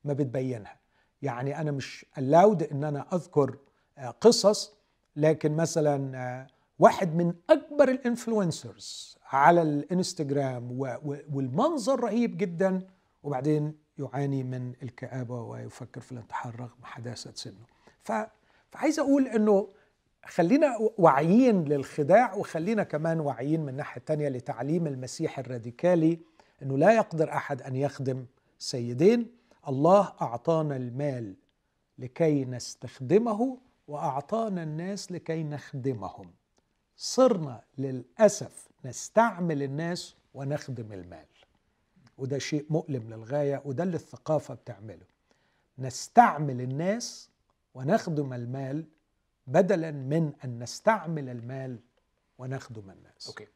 ما بتبينها. يعني أنا مش الاود إن أنا أذكر آه، قصص لكن مثلا آه، واحد من أكبر الإنفلونسرز على و- والمنظر رهيب جدا وبعدين يعاني من الكآبة ويفكر في الانتحار رغم حداثة سنه ف... فعايز أقول أنه خلينا واعيين للخداع وخلينا كمان واعيين من الناحية التانية لتعليم المسيح الراديكالي أنه لا يقدر أحد أن يخدم سيدين. الله أعطانا المال لكي نستخدمه وأعطانا الناس لكي نخدمهم. صرنا للأسف نستعمل الناس ونخدم المال. وده شيء مؤلم للغاية وده اللي الثقافة بتعمله. نستعمل الناس ونخدم المال بدلا من أن نستعمل المال ونخدم الناس. okay.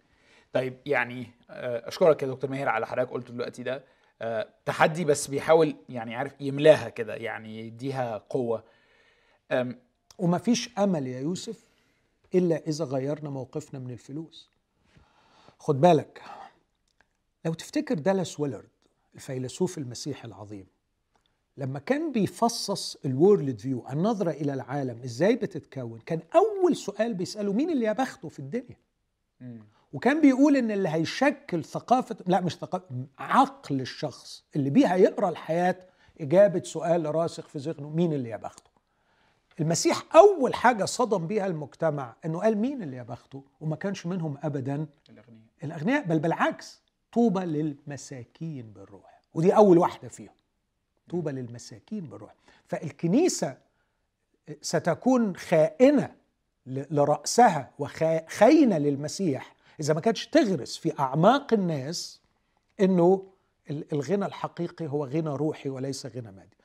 طيب يعني آه، أشكرك يا دكتور ماهر على حضرتك قلته دلوقتي ده. آه، تحدي بس بيحاول يعني عارف يملاها كده يعني يديها قوة. أم، وما فيش أمل يا يوسف إلا إذا غيرنا موقفنا من الفلوس. خد بالك لو تفتكر دالاس ويلرد الفيلسوف المسيحي العظيم لما كان بيفصص ال world view النظرة إلى العالم إزاي بتتكون كان أول سؤال بيسأله مين اللي يا بخته في الدنيا؟ مم. وكان بيقول إن اللي هيشكل ثقافة لا مش ثقافه عقل الشخص اللي بيه هيقرا الحياة إجابة سؤال راسخ في ذهنه مين اللي يا بخته المسيح أول حاجة صدم بيها المجتمع إنه قال مين اللي يا بخته وما كانش منهم ابدا الأغنياء. الأغنياء بل بالعكس طوبى للمساكين بالروح ودي أول واحدة فيهم. طوبى للمساكين بالروح فالكنيسة ستكون خائنة ل- لرأسها وخاينه للمسيح. إذا ما كانتش تغرس في أعماق الناس ال- الغنى الحقيقي هو غنى روحي وليس غنى مادي.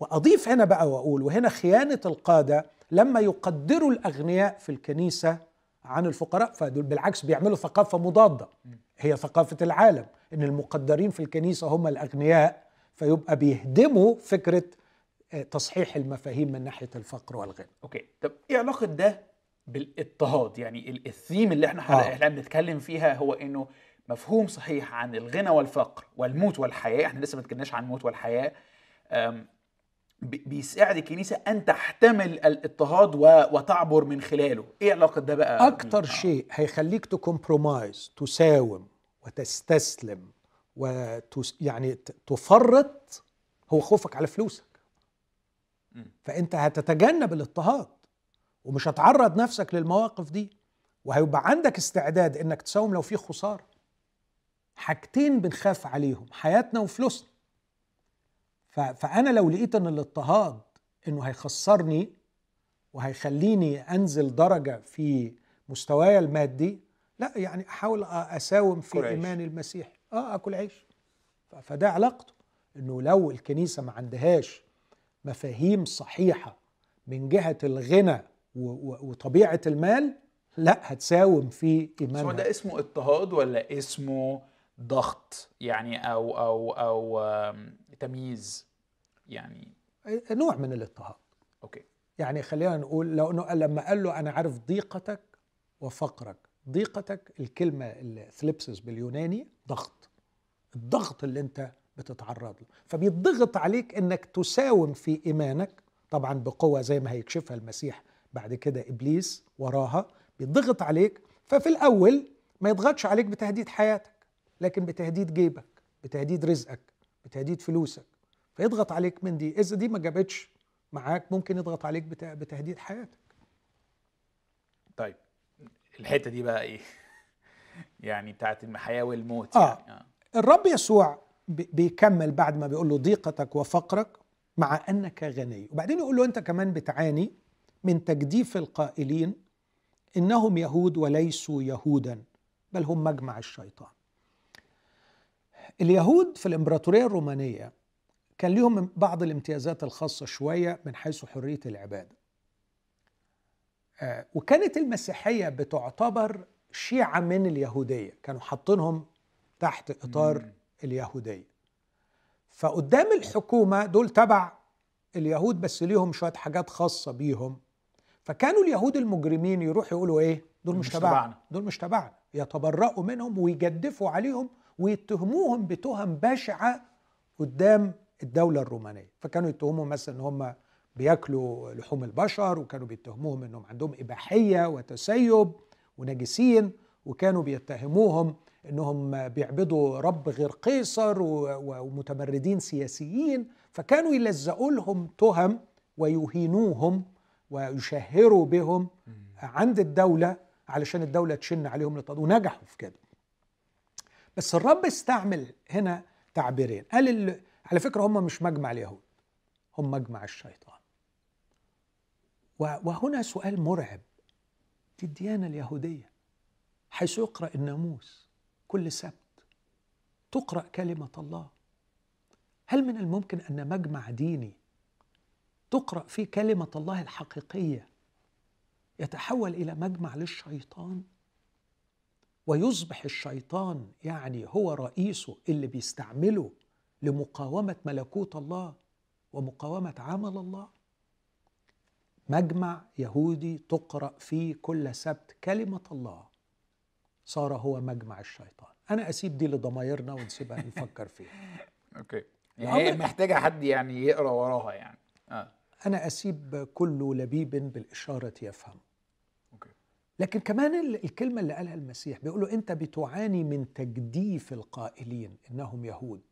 وأضيف هنا بقى وأقول وهنا خيانة القادة لما يقدروا الأغنياء في الكنيسة عن الفقراء فدول بالعكس بيعملوا ثقافة مضادة. هي ثقافة العالم إن المقدرين في الكنيسة هم الأغنياء فيبقى بيهدموا فكرة آه، تصحيح المفاهيم من ناحية الفقر والغنى. okay. طب إيه علاقة ده بالاضطهاد؟ يعني ال- الثيم اللي إحنا آه. إحنا بنتكلم فيها هو إنه مفهوم صحيح عن الغنى والفقر والموت والحياة إحنا لسه ما اتكلمناش عن الموت والحياة. بيساعد الكنيسة أن تحتمل الاضطهاد وتعبر من خلاله. إيه علاقة ده بقى؟ أكتر. شيء هيخليك ت compromise تساوم وتستسلم وتس يعني تفرط هو خوفك على فلوسك. فأنت هتتجنب الاضطهاد ومش هتعرض نفسك للمواقف دي. وهيبقى عندك استعداد إنك تساوم لو في خسارة. حاجتين بنخاف عليهم حياتنا وفلوسنا. فأنا لو لقيت إن الاضطهاد إنه هيخسرني وهيخليني أنزل درجة في مستواي المادي لا يعني أحاول أساوم في. ايماني المسيحي آه آكل عيش. فده علاقته. إنه لو الكنيسة ما عندهاش مفاهيم صحيحة من جهة الغنى وطبيعة المال لا هتساوم في بس هو ايمانها ده اسمه اضطهاد ولا اسمه ضغط يعني أو أو أو تمييز يعني؟ نوع من الاضطهاد. أوكي. يعني خلينا نقول لو إنه لما قال له أنا عارف ضيقتك وفقرك ضيقتك الكلمة الثليبسس باليوناني ضغط. الضغط اللي انت بتتعرض له. فبيضغط عليك انك تساوم في إيمانك طبعا بقوة زي ما هيكشفها المسيح بعد كده إبليس وراها بيضغط عليك. ففي الأول ما يضغطش عليك بتهديد حياتك لكن بتهديد جيبك بتهديد رزقك بتهديد فلوسك. فيضغط عليك من دي. إذا دي ما جابتش معاك ممكن يضغط عليك بت- بتهديد حياتك. طيب. الحتة دي بقى إيه يعني بتاعت الحياة والموت آه. يعني آه. الرب يسوع بي- بيكمل بعد ما بيقول له ضيقتك وفقرك مع أنك غني وبعدين يقول له أنت كمان بتعاني من تجديف القائلين إنهم يهود وليسوا يهودا بل هم مجمع الشيطان اليهود في الإمبراطورية الرومانية كان لهم بعض الامتيازات الخاصة شوية من حيث حرية العبادة وكانت المسيحية بتعتبر شيعة من اليهودية كانوا حاطينهم تحت إطار مم. اليهودية. فقدام الحكومة دول تبع اليهود بس ليهم شوية حاجات خاصة بيهم. فكانوا اليهود المجرمين يروحوا يقولوا إيه؟ دول مش تبعنا. دول مش تبعنا. يتبرأوا منهم ويجدفوا عليهم ويتهموهم بتهم بشعة قدام الدولة الرومانية. فكانوا يتهموا مثلا إن هم بياكلوا لحوم البشر وكانوا بيتهموهم إنهم عندهم إباحية وتسيب ونجسين وكانوا بيتهموهم إنهم بيعبدوا رب غير قيصر ومتمردين سياسيين فكانوا يلزقوا لهم تهم ويهينوهم ويشهروا بهم عند الدولة علشان الدولة تشن عليهم لطد ونجحوا في كده. بس الرب استعمل هنا تعبيرين. قال على فكرة هم مش مجمع اليهود هم مجمع الشيطان. وهنا سؤال مرعب في الديانة اليهودية. حيث يقرأ الناموس كل سبت تقرأ كلمة الله. هل من الممكن أن مجمع ديني تقرأ فيه كلمة الله الحقيقية يتحول إلى مجمع للشيطان؟ ويصبح الشيطان يعني هو رئيسه اللي بيستعمله لمقاومة ملكوت الله ومقاومة عمل الله؟ مجمع يهودي تقرأ فيه كل سبت كلمة الله. صار هو مجمع الشيطان. أنا أسيب دي لضمايرنا ونسيبها *laughs* نفكر فيها. okay. يعني هي محتاجة حد يعني يقرأ وراها يعني. آه. أنا أسيب كل لبيب بالإشارة يفهم. okay. لكن كمان الكلمة اللي قالها المسيح بيقولوا أنت بتعاني من تجديف القائلين إنهم يهود.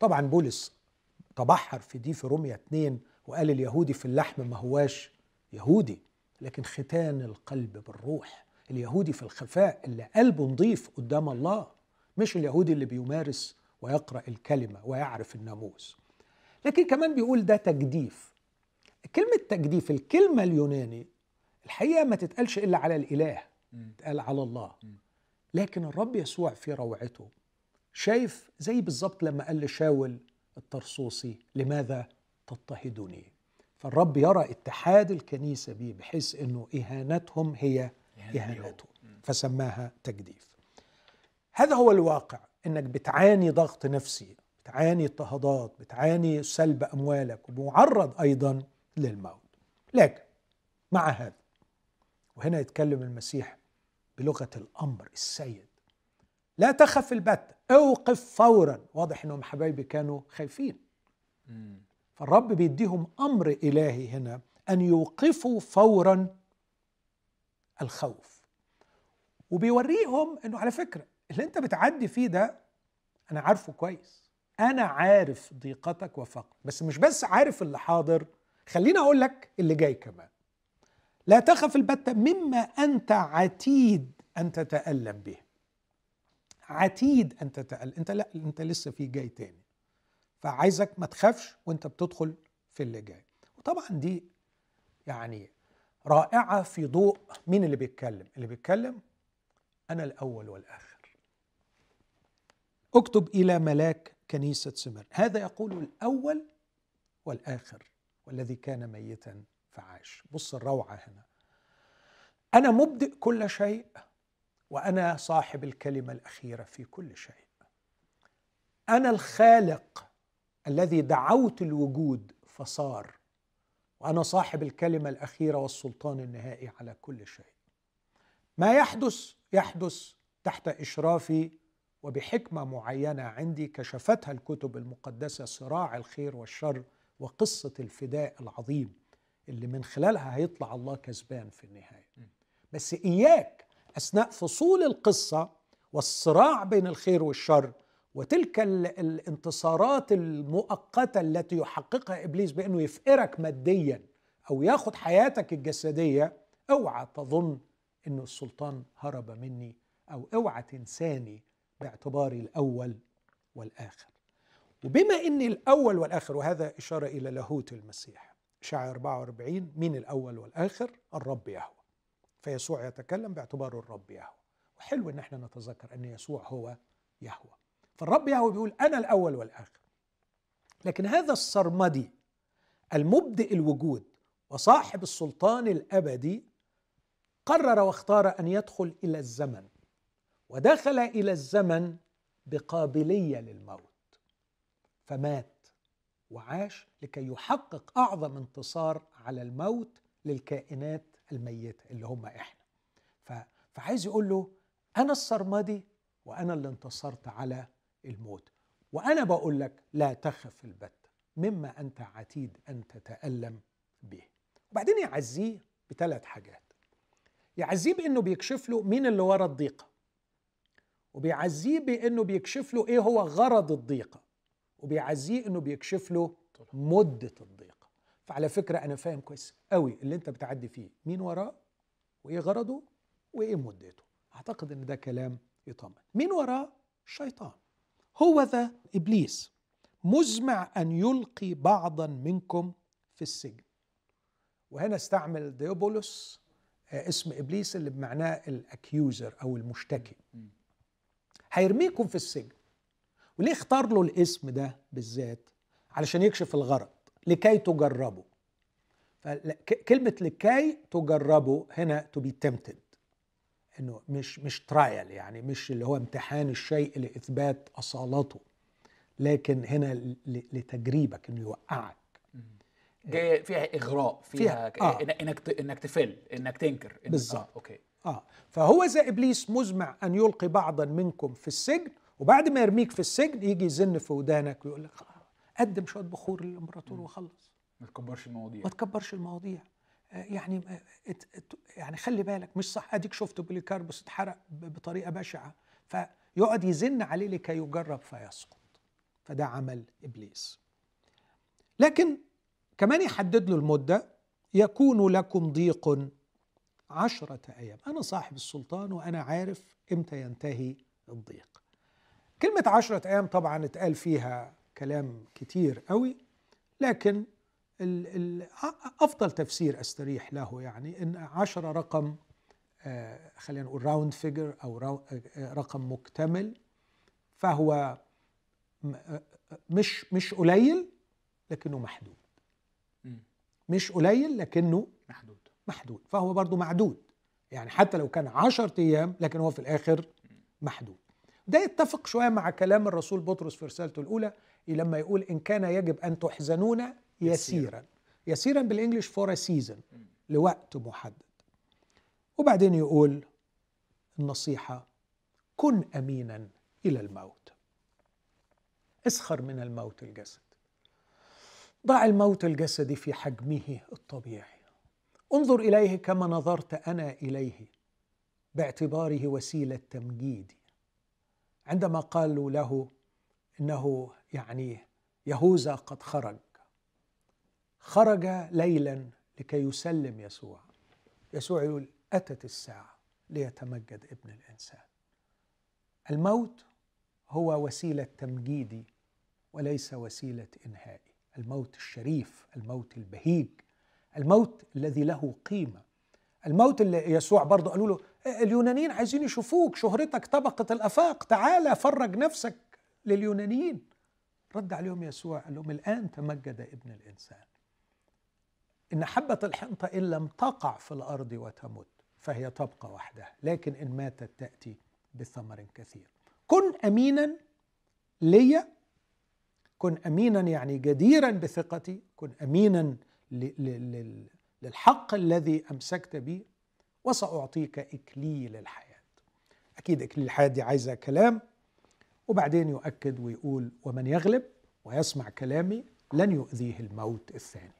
طبعا بولس تبحر في دي في روميا 2 وقال اليهودي في اللحم ما هواش يهودي لكن ختان القلب بالروح. اليهودي في الخفاء اللي قلبه نظيف قدام الله مش اليهودي اللي بيمارس ويقرأ الكلمة ويعرف الناموس. لكن كمان بيقول ده تجديف. كلمة تجديف الكلمة اليوناني الحقيقة ما تتقالش إلا على الإله تقال على الله. لكن الرب يسوع في روعته شايف زي بالظبط لما قال لشاول الطرسوسي لماذا تضطهدني. فالرب يرى اتحاد الكنيسة به بحيث أنه إهانتهم هي إهانته فسماها تجديف. هذا هو الواقع إنك بتعاني ضغط نفسي بتعاني اضطهادات بتعاني سلب أموالك ومعرض أيضا للموت. لكن مع هذا وهنا يتكلم المسيح بلغة الأمر السيد لا تخف البتة أوقف فورا. واضح إنهم حبايبي كانوا خايفين. فالرب بيديهم أمر إلهي هنا أن يوقفوا فورا الخوف. وبيوريهم إنه على فكرة اللي أنت بتعدي فيه ده أنا عارفه كويس. أنا عارف ضيقتك وفقرك بس مش بس عارف اللي حاضر خليني أقول لك اللي جاي كمان. لا تخف البتة مما أنت عتيد أن تتألم به. عتيد أن تتألم. أنت لا أنت لسه في جاي تاني. فعايزك ما تخافش وانت بتدخل في اللي جاي. وطبعا دي يعني رائعة في ضوء مين اللي بيتكلم؟ اللي بيتكلم أنا الأول والآخر. اكتب إلى ملاك كنيسة سمر. هذا يقول الأول والآخر والذي كان ميتا فعاش. بص الروعة هنا. أنا مبدئ كل شيء وأنا صاحب الكلمة الأخيرة في كل شيء. أنا الخالق الذي دعوت الوجود فصار وأنا صاحب الكلمة الأخيرة والسلطان النهائي على كل شيء. ما يحدث يحدث تحت إشرافي وبحكمة معينة عندي كشفتها الكتب المقدسة صراع الخير والشر وقصة الفداء العظيم اللي من خلالها هيطلع الله كسبان في النهاية. بس إياك أثناء فصول القصة والصراع بين الخير والشر وتلك الانتصارات المؤقتة التي يحققها إبليس بإنه يفقرك ماديا أو ياخذ حياتك الجسدية أوعى تظن إنه السلطان هرب مني أو أوعى تنساني باعتباري الأول والآخر. وبما ان الأول والآخر وهذا إشارة إلى لاهوت المسيح اشعياء 44 مين الأول والآخر؟ الرب يهوى. فيسوع يتكلم باعتباره الرب يهوى. وحلو إن إحنا نتذكر إن يسوع هو يهوى. فالرب يهوى بيقول أنا الأول والآخر. لكن هذا السرمدي المبدئ الوجود وصاحب السلطان الأبدي قرر واختار أن يدخل إلى الزمن ودخل إلى الزمن بقابلية للموت. فمات وعاش لكي يحقق أعظم انتصار على الموت للكائنات الميتة اللي هم إحنا. فعايز يقول له أنا السرمدي وأنا اللي انتصرت على الموت. وأنا بقول لك لا تخف البتة مما أنت عتيد أن تتألم به. وبعدين يعزيه بثلاث حاجات. يعزيه بإنه بيكشف له مين اللي ورا الضيقة. وبيعزيه بإنه بيكشف له إيه هو غرض الضيقة. وبيعزيه إنه بيكشف له مدة الضيقة. فعلى فكرة أنا فاهم كويس قوي اللي أنت بتعدي فيه مين وراه وإيه غرضه وإيه مدته. أعتقد إن ده كلام يطمن. مين وراه؟ الشيطان هو ذا إبليس مزمع أن يلقي بعضا منكم في السجن. وهنا استعمل ديابولوس آه، اسم إبليس اللي بمعناه ال accuser أو المشتكي. هيرميكم في السجن. وليه اختار له الاسم ده بالذات؟ علشان يكشف الغرض. لكي تجربوا كلمة لكي تجربوا هنا to be tempted إنه مش مش trial يعني مش اللي هو امتحان الشيء لاثبات أصالته. لكن هنا لتجريبك إنه يوقعك. جاي فيها إغراء فيها, فيها آه. إنك إنك تفل إنك تنكر إن بالظبط. آه. okay. آه. فهو زي إبليس مزمع أن يلقي بعضا منكم في السجن وبعد ما يرميك في السجن يجي يزن في ودانك ويقول لك قدم شوية بخور للإمبراطور وخلص. ما تكبرش المواضيع. ما تكبرش المواضيع. آه، يعني يعني خلي بالك مش صح. أديك شفت بوليكاربوس اتحرق بطريقة بشعة. فيقعد يزن عليه لكي يجرب فيسقط. فده عمل إبليس. لكن كمان يحدد له المدة. يكون لكم ضيق عشرة أيام. أنا صاحب السلطان وأنا عارف إمتى ينتهي الضيق. كلمة عشرة أيام طبعا اتقال فيها كلام كتير قوي. لكن أفضل تفسير أستريح له يعني إن عشرة رقم آه خلينا نقول round figure أو آه رقم مكتمل فهو آه، مش مش قليل لكنه محدود. مش قليل لكنه محدود. محدود. فهو برضه معدود. يعني حتى لو كان عشرة أيام لكن هو في الآخر محدود. ده يتفق شوية مع كلام الرسول بطرس في رسالته الأولى لما يقول إن كان يجب أن تحزنون يسيرا. يسيرا. بال English for season لوقت محدد. وبعدين يقول النصيحة كن أمينا إلى الموت. اسخر من الموت الجسد. ضع الموت الجسدي في حجمه الطبيعي. انظر إليه كما نظرت أنا إليه باعتباره وسيلة تمجيدي عندما قالوا له إنه يعني يهوذا قد خرج خرج ليلا لكي يسلم يسوع. يسوع يقول أتت الساعة ليتمجد ابن الإنسان. الموت هو وسيلة تمجيدي وليس وسيلة إنهائي. الموت الشريف الموت البهيج الموت الذي له قيمة. الموت اللي يسوع برضه قالوا له إيه، اليونانيين عايزين يشوفوك شهرتك طبقت الأفاق تعالى فرج نفسك لليونانيين. رد عليهم يسوع قال لهم الآن تمجد ابن الإنسان. إن حبة الحنطة إن لم تقع في الأرض وتمت فهي تبقى وحدها لكن إن ماتت تأتي بثمر كثير. كن امينا لي كن امينا يعني جديرا بثقتي كن امينا للحق الذي أمسكت به وسأعطيك إكليل الحياة. أكيد إكليل الحياة دي عايزة كلام وبعدين يؤكد ويقول ومن يغلب ويسمع كلامي لن يؤذيه الموت الثاني.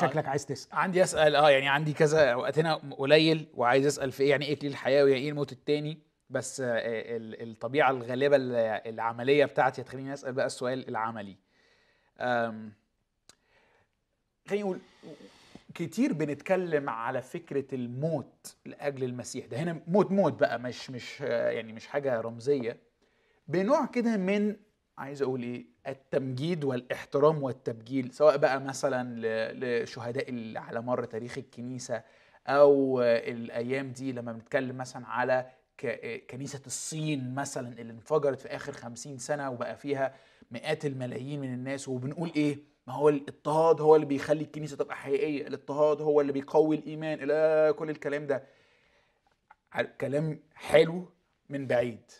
شكلك آه عايز تسأل. عندي أسأل آه يعني عندي كذا وقتنا قليل وعايز أسأل في إيه يعني إيه اكليل الحياة ويعني إيه الموت الثاني بس آه الطبيعة الغالبة العملية بتاعتي هتخليني أسأل بقى السؤال العملي. خلينا نقول كتير بنتكلم على فكرة الموت لأجل المسيح ده. هنا موت موت بقى مش مش يعني مش حاجة رمزية. بنوع كده من عايز أقول إيه التمجيد والاحترام والتبجيل سواء بقى مثلا لشهداء على مر تاريخ الكنيسة أو الأيام دي لما بنتكلم مثلا على كنيسة الصين مثلا اللي انفجرت في آخر خمسين سنة وبقى فيها مئات الملايين من الناس وبنقول إيه؟ ما هو الاضطهاد هو اللي بيخلي الكنيسة تبقى حقيقية الاضطهاد هو اللي بيقوي الإيمان إلى كل الكلام ده. كلام حلو من بعيد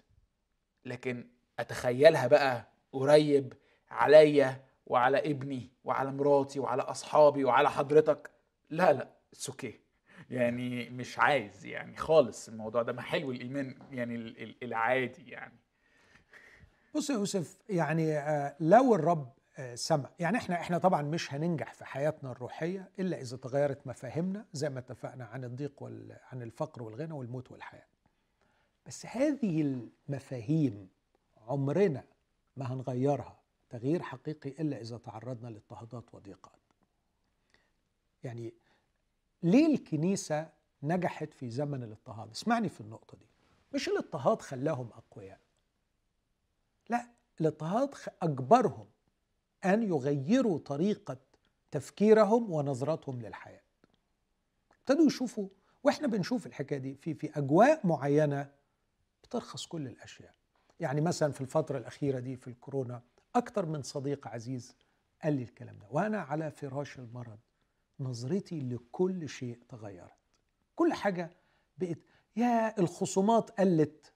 لكن أتخيلها بقى قريب عليا وعلى ابني وعلى مراتي وعلى اصحابي وعلى حضرتك. لا لا it's okay يعني مش عايز يعني خالص الموضوع ده. ما حلو الإيمان يعني ال- ال- العادي يعني. بص يا يوسف يعني آه، لو الرب آه، سمع يعني إحنا إحنا طبعا مش هننجح في حياتنا الروحية إلا إذا تغيرت مفاهيمنا زي ما اتفقنا عن الضيق وال عن الفقر والغنى والموت والحياة. بس هذه المفاهيم عمرنا ما هنغيرها تغيير حقيقي إلا إذا تعرضنا لاضطهادات وضيقات. يعني ليه الكنيسة نجحت في زمن الاضطهاد؟ اسمعني في النقطة دي. مش الاضطهاد خلاهم أقوياء. لا الاضطهاد أجبرهم أن يغيروا طريقة تفكيرهم ونظرتهم للحياة. ابتدوا يشوفوا وإحنا بنشوف الحكاية دي في في أجواء معينة بترخص كل الأشياء. يعني مثلا في الفترة الأخيرة دي في الكورونا أكتر من صديق عزيز قال لي الكلام ده وأنا على فراش المرض نظرتي لكل شيء تغيرت. كل حاجة بقت يا الخصومات قلت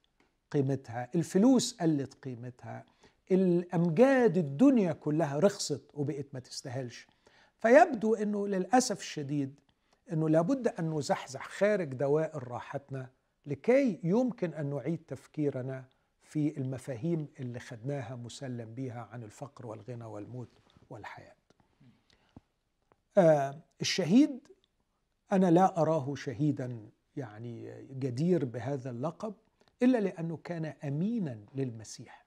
قيمتها الفلوس قلت قيمتها الأمجاد الدنيا كلها رخصت وبقت ما تستاهلش فيبدو إنه للأسف الشديد إنه لابد أن نزحزح خارج دوائر راحتنا لكي يمكن أن نعيد تفكيرنا في المفاهيم اللي خدناها مسلم بيها عن الفقر والغنى والموت والحياة. آه الشهيد أنا لا أراه شهيدا يعني جدير بهذا اللقب إلا لأنه كان أمينا للمسيح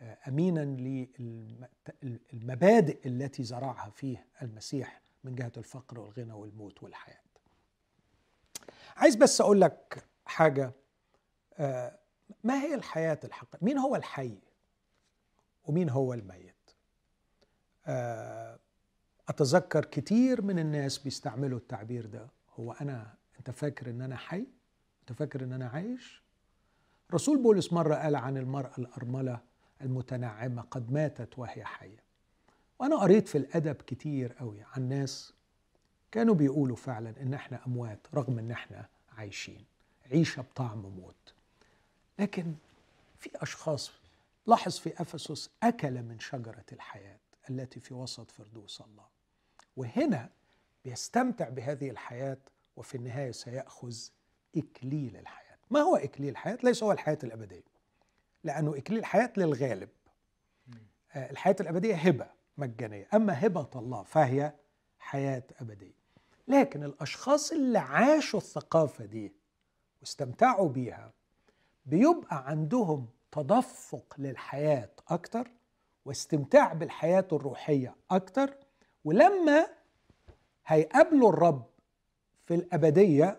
آه، أمينا للمبادئ التي زرعها فيه المسيح من جهة الفقر والغنى والموت والحياة. عايز بس أقول لك حاجة آه، ما هي الحياة الحقيقيه؟ مين هو الحي؟ ومين هو الميت؟ آه، أتذكر كتير من الناس بيستعملوا التعبير ده هو أنا أنت فاكر إن أنا حي؟ أنت فاكر إن أنا عايش؟ رسول بولس مرة قال عن المرأة الأرملة المتنعمة قد ماتت وهي حية وأنا قريت في الأدب كتير قوي عن ناس كانوا بيقولوا فعلا إن إحنا أموات رغم إن إحنا عايشين عيشة بطعم موت لكن في أشخاص لاحظ في أفسس أكل من شجرة الحياة التي في وسط فردوس الله. وهنا بيستمتع بهذه الحياة وفي النهاية سيأخذ إكليل الحياة. ما هو إكليل الحياة؟ ليس هو الحياة الأبدية. لأنه إكليل الحياة للغالب. آه، الحياة الأبدية هبة مجانية. أما هبة الله فهي حياة أبدية. لكن الأشخاص اللي عاشوا الثقافة دي واستمتعوا بيها بيبقى عندهم تدفق للحياة أكتر واستمتاع بالحياة الروحية أكتر ولما هيقابلوا الرب في الأبدية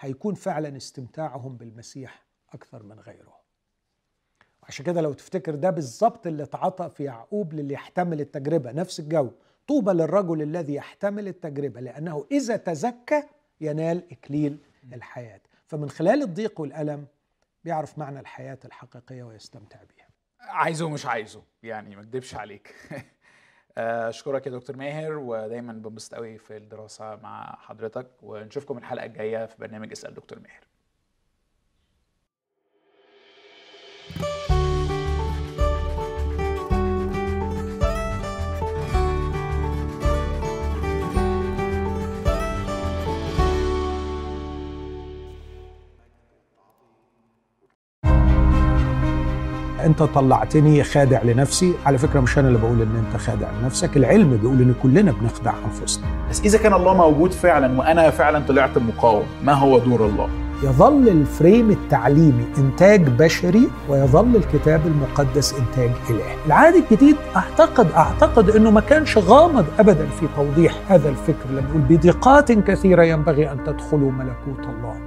هيكون فعلا استمتاعهم بالمسيح أكثر من غيره. عشان كده لو تفتكر ده بالظبط اللي اتعطى في يعقوب للي يحتمل التجربة نفس الجو. طوبى للرجل الذي يحتمل التجربة لأنه إذا تزكى ينال إكليل الحياة. فمن خلال الضيق والألم بيعرف معنى الحياة الحقيقية ويستمتع بيها. عايزه ومش عايزه يعني ما اكدبش عليك. *laughs* أشكرك يا دكتور ماهر ودايما بنبسط قوي في الدراسة مع حضرتك ونشوفكم الحلقة الجاية في برنامج اسأل دكتور ماهر. أنت طلعتني خادع لنفسي. على فكرة مش أنا اللي بقول إن أنت خادع لنفسك العلم بيقول إن كلنا بنخدع أنفسنا. بس إذا كان الله موجود فعلا وأنا فعلا طلعت مقاوم ما هو دور الله؟ يظل الفريم التعليمي إنتاج بشري ويظل الكتاب المقدس إنتاج الهي العهد الجديد اعتقد أعتقد إنه ما كانش غامض ابدا في توضيح هذا الفكر. لما يقول بضيقات كثيرة ينبغي أن تدخلوا ملكوت الله.